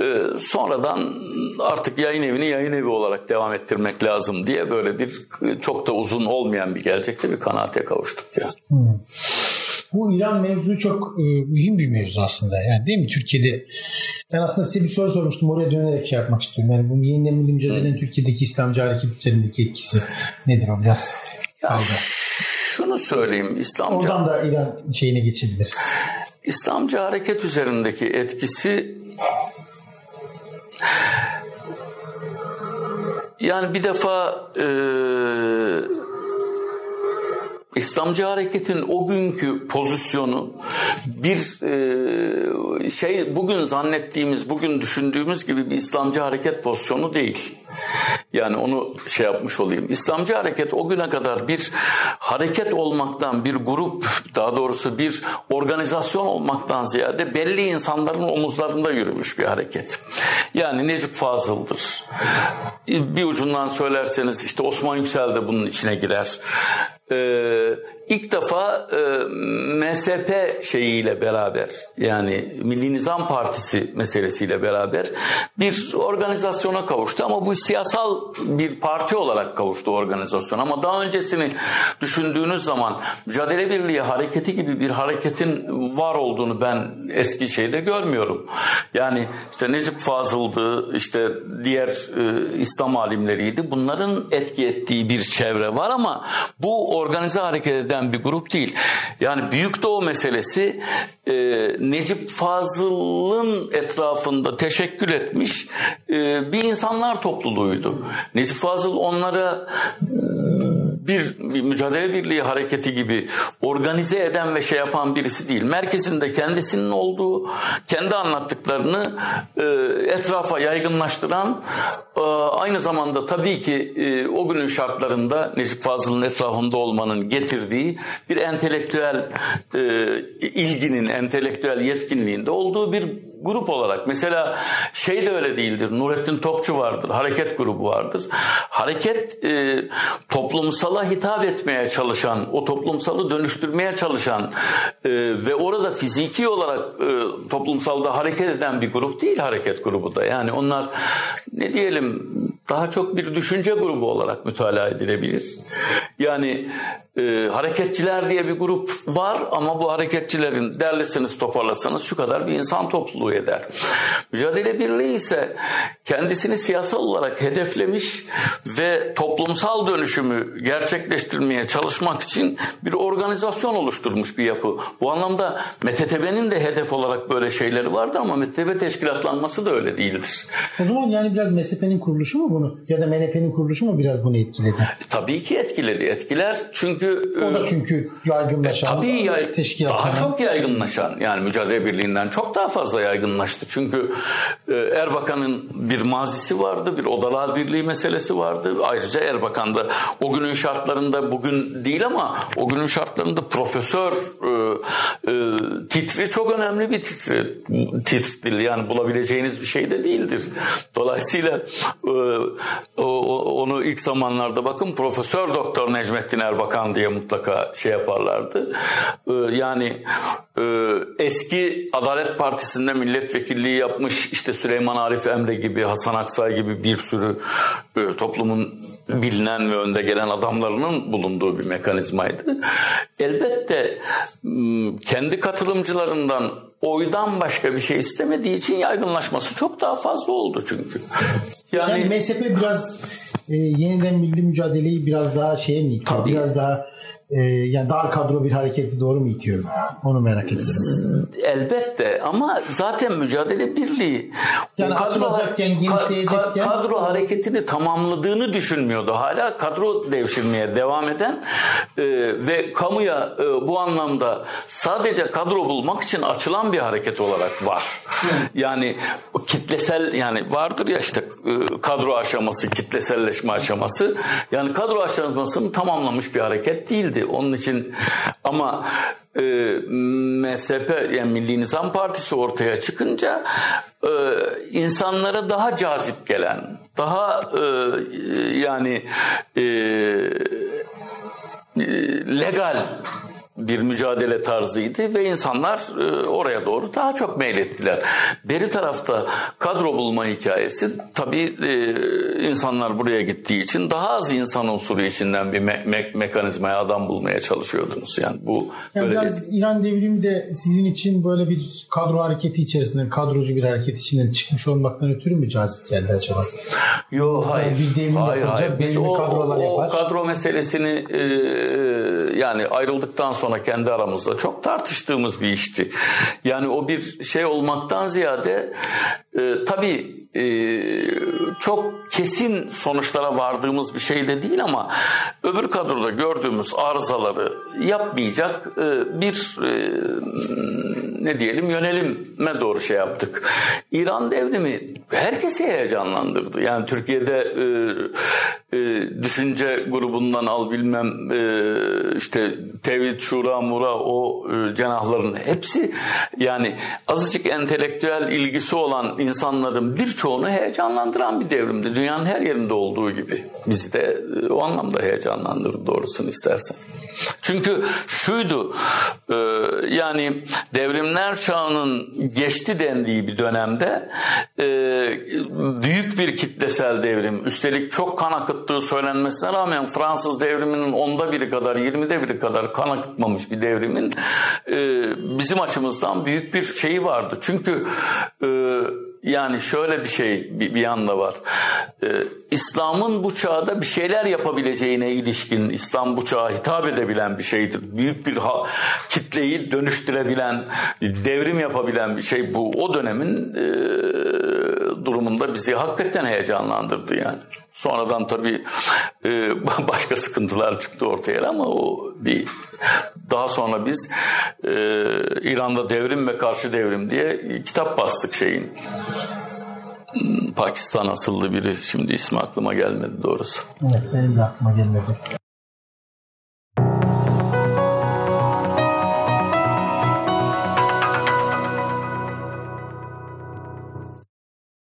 A: e, sonradan artık yayın evini yayın evi olarak devam ettirmek lazım diye böyle bir çok da uzun olmayan bir gelecekte bir kanaate kavuştuk ya. Hmm.
B: Bu İran mevzu çok e, mühim bir mevzu aslında. Yani değil mi? Türkiye'de ben aslında size bir soru sormuştum. Oraya dönerek şey yapmak istiyorum. Yani bu yeniden milli mücadelenin Türkiye'deki İslamcı hareket üzerindeki etkisi nedir o biraz?
A: Ya, şunu söyleyeyim. İslamcı...
B: Oradan da İran şeyine geçebiliriz.
A: İslamcı hareket üzerindeki etkisi yani bir defa e, İslamcı hareketin o günkü pozisyonu bir e, şey bugün zannettiğimiz, bugün düşündüğümüz gibi bir İslamcı hareket pozisyonu değil. Yani onu şey yapmış olayım. İslamcı hareket o güne kadar bir hareket olmaktan, bir grup, daha doğrusu bir organizasyon olmaktan ziyade belli insanların omuzlarında yürümüş bir hareket. Yani Necip Fazıl'dır. Bir ucundan söylerseniz işte Osman Yüksel de bunun içine girer e, ilk defa e, MSP şeyiyle beraber yani Milli Nizam Partisi meselesiyle beraber bir organizasyona kavuştu ama bu siyasal bir parti olarak kavuştu organizasyon ama daha öncesini düşündüğünüz zaman Mücadele Birliği hareketi gibi bir hareketin var olduğunu ben eski şeyde görmüyorum. Yani işte Necip Fazıl'dı işte diğer e, İslam alimleriydi bunların etki ettiği bir çevre var ama bu organize hareket eden bir grup değil. Yani Büyük Doğu meselesi e, Necip Fazıl'ın etrafında teşekkül etmiş e, bir insanlar topluluğuydu. Necip Fazıl onlara bir, bir mücadele birliği hareketi gibi organize eden ve şey yapan birisi değil. Merkezinde kendisinin olduğu, kendi anlattıklarını e, etrafa yaygınlaştıran, e, aynı zamanda tabii ki e, o günün şartlarında Necip Fazıl'ın etrafında olmanın getirdiği bir entelektüel e, ilginin, entelektüel yetkinliğinde olduğu bir grup olarak. Mesela şey de öyle değildir. Nurettin Topçu vardır. Hareket grubu vardır. Hareket e, toplumsala hitap etmeye çalışan, o toplumsalı dönüştürmeye çalışan e, ve orada fiziki olarak e, toplumsalda hareket eden bir grup değil hareket grubu da. Yani onlar ne diyelim daha çok bir düşünce grubu olarak mütalaa edilebilir. Yani e, hareketçiler diye bir grup var ama bu hareketçilerin derlesiniz toparlasanız şu kadar bir insan topluluğu eder. Mücadele Birliği ise kendisini siyasal olarak hedeflemiş ve toplumsal dönüşümü gerçekleştirmeye çalışmak için bir organizasyon oluşturmuş bir yapı. Bu anlamda MTTB'nin de hedef olarak böyle şeyleri vardı ama MTTB teşkilatlanması da öyle değildir.
B: O zaman yani biraz MSP'nin kuruluşu mu bunu ya da MNP'nin kuruluşu mu biraz bunu etkiledi?
A: Tabii ki etkiledi. Etkiler çünkü
B: o da çünkü yaygınlaşan.
A: E, tabii yay, daha çok yaygınlaşan yani Mücadele Birliği'nden çok daha fazla yaygınlaştı. Çünkü e, Erbakan'ın bir mazisi vardı, bir Odalar Birliği meselesi vardı. Ayrıca Erbakan da o günün şartlarında bugün değil ama o günün şartlarında profesör e, e, titri çok önemli bir titri, titridir. Yani bulabileceğiniz bir şey de değildir. Dolayısıyla e, onu ilk zamanlarda bakın Profesör Doktor Necmettin Erbakan diye mutlaka şey yaparlardı. Ee, yani e, eski Adalet Partisi'nde milletvekilliği yapmış işte Süleyman Arif Emre gibi, Hasan Aksay gibi bir sürü e, toplumun bilinen ve önde gelen adamlarının bulunduğu bir mekanizmaydı. Elbette kendi katılımcılarından oydan başka bir şey istemediği için yaygınlaşması çok daha fazla oldu çünkü.
B: Yani,
A: Yani,
B: MSP biraz e, yeniden milli mücadeleyi biraz daha şeye mi?
A: Tabii.
B: Biraz daha e, yani dar kadro bir hareketi doğru mu itiyor? Onu merak ediyorum.
A: elbette ama zaten mücadele birliği
B: Yani
A: o
B: açılacakken,
A: ka-
B: genişleyecekken-
A: kadro hareketini tamamladığını düşünmüyordu. Hala kadro devşirmeye devam eden e, ve kamuya e, bu anlamda sadece kadro bulmak için açılan bir hareket olarak var. Yani kitlesel yani vardır ya işte e, kadro aşaması, kitleselleşme aşaması. Yani kadro aşamasını tamamlamış bir hareket değildi. Onun için ama e, MSP yani Milli Nizam Partisi ortaya çıkınca e, insanlara daha cazip gelen, daha e, yani e, e, legal bir mücadele tarzıydı ve insanlar e, oraya doğru daha çok meylettiler. Beri tarafta kadro bulma hikayesi tabii e, insanlar buraya gittiği için daha az insan unsuru içinden bir me- me- mekanizmaya adam bulmaya çalışıyordunuz. Yani bu
B: Yani
A: böyle
B: biraz İran devrimi de sizin için böyle bir kadro hareketi içerisinden, kadrocu bir hareket içinden çıkmış olmaktan ötürü mü cazip geldi acaba?
A: Yo hayır.
B: bir devrim
A: hayır, hayır. Biz o, o
B: yapar.
A: kadro meselesini e, yani ayrıldıktan sonra kendi aramızda çok tartıştığımız bir işti. Yani o bir şey olmaktan ziyade e, tabii e, çok kesin sonuçlara vardığımız bir şey de değil ama öbür kadroda gördüğümüz arızaları yapmayacak e, bir e, ne diyelim yönelime doğru şey yaptık. İran devrimi herkesi heyecanlandırdı. Yani Türkiye'de e, e, düşünce grubundan al bilmem e, işte Tevhid, Şura, Mura o e, cenahların hepsi yani azıcık entelektüel ilgisi olan insanların birçoğunu heyecanlandıran bir devrimdi. Dünyanın her yerinde olduğu gibi. Bizi de e, o anlamda heyecanlandırdı doğrusunu istersen. Çünkü şuydu e, yani devrimler çağının geçti dendiği bir dönemde e, büyük bir kitlesel devrim üstelik çok kan akıttığı söylenmesine rağmen Fransız devriminin onda biri kadar yirmide biri kadar kan akıtmamış bir devrimin e, bizim açımızdan büyük bir şeyi vardı. Çünkü e, yani şöyle bir şey bir, bir yanda var. Ee, İslam'ın bu çağda bir şeyler yapabileceğine ilişkin İslam bu çağa hitap edebilen bir şeydir. Büyük bir ha, kitleyi dönüştürebilen, devrim yapabilen bir şey bu. O dönemin e, durumunda bizi hakikaten heyecanlandırdı yani. Sonradan tabii e, [LAUGHS] başka sıkıntılar çıktı ortaya ama o bir daha sonra biz e, İran'da devrim ve karşı devrim diye kitap bastık şeyin. Pakistan asıllı biri şimdi ismi aklıma gelmedi doğrusu.
B: Evet benim de aklıma gelmedi.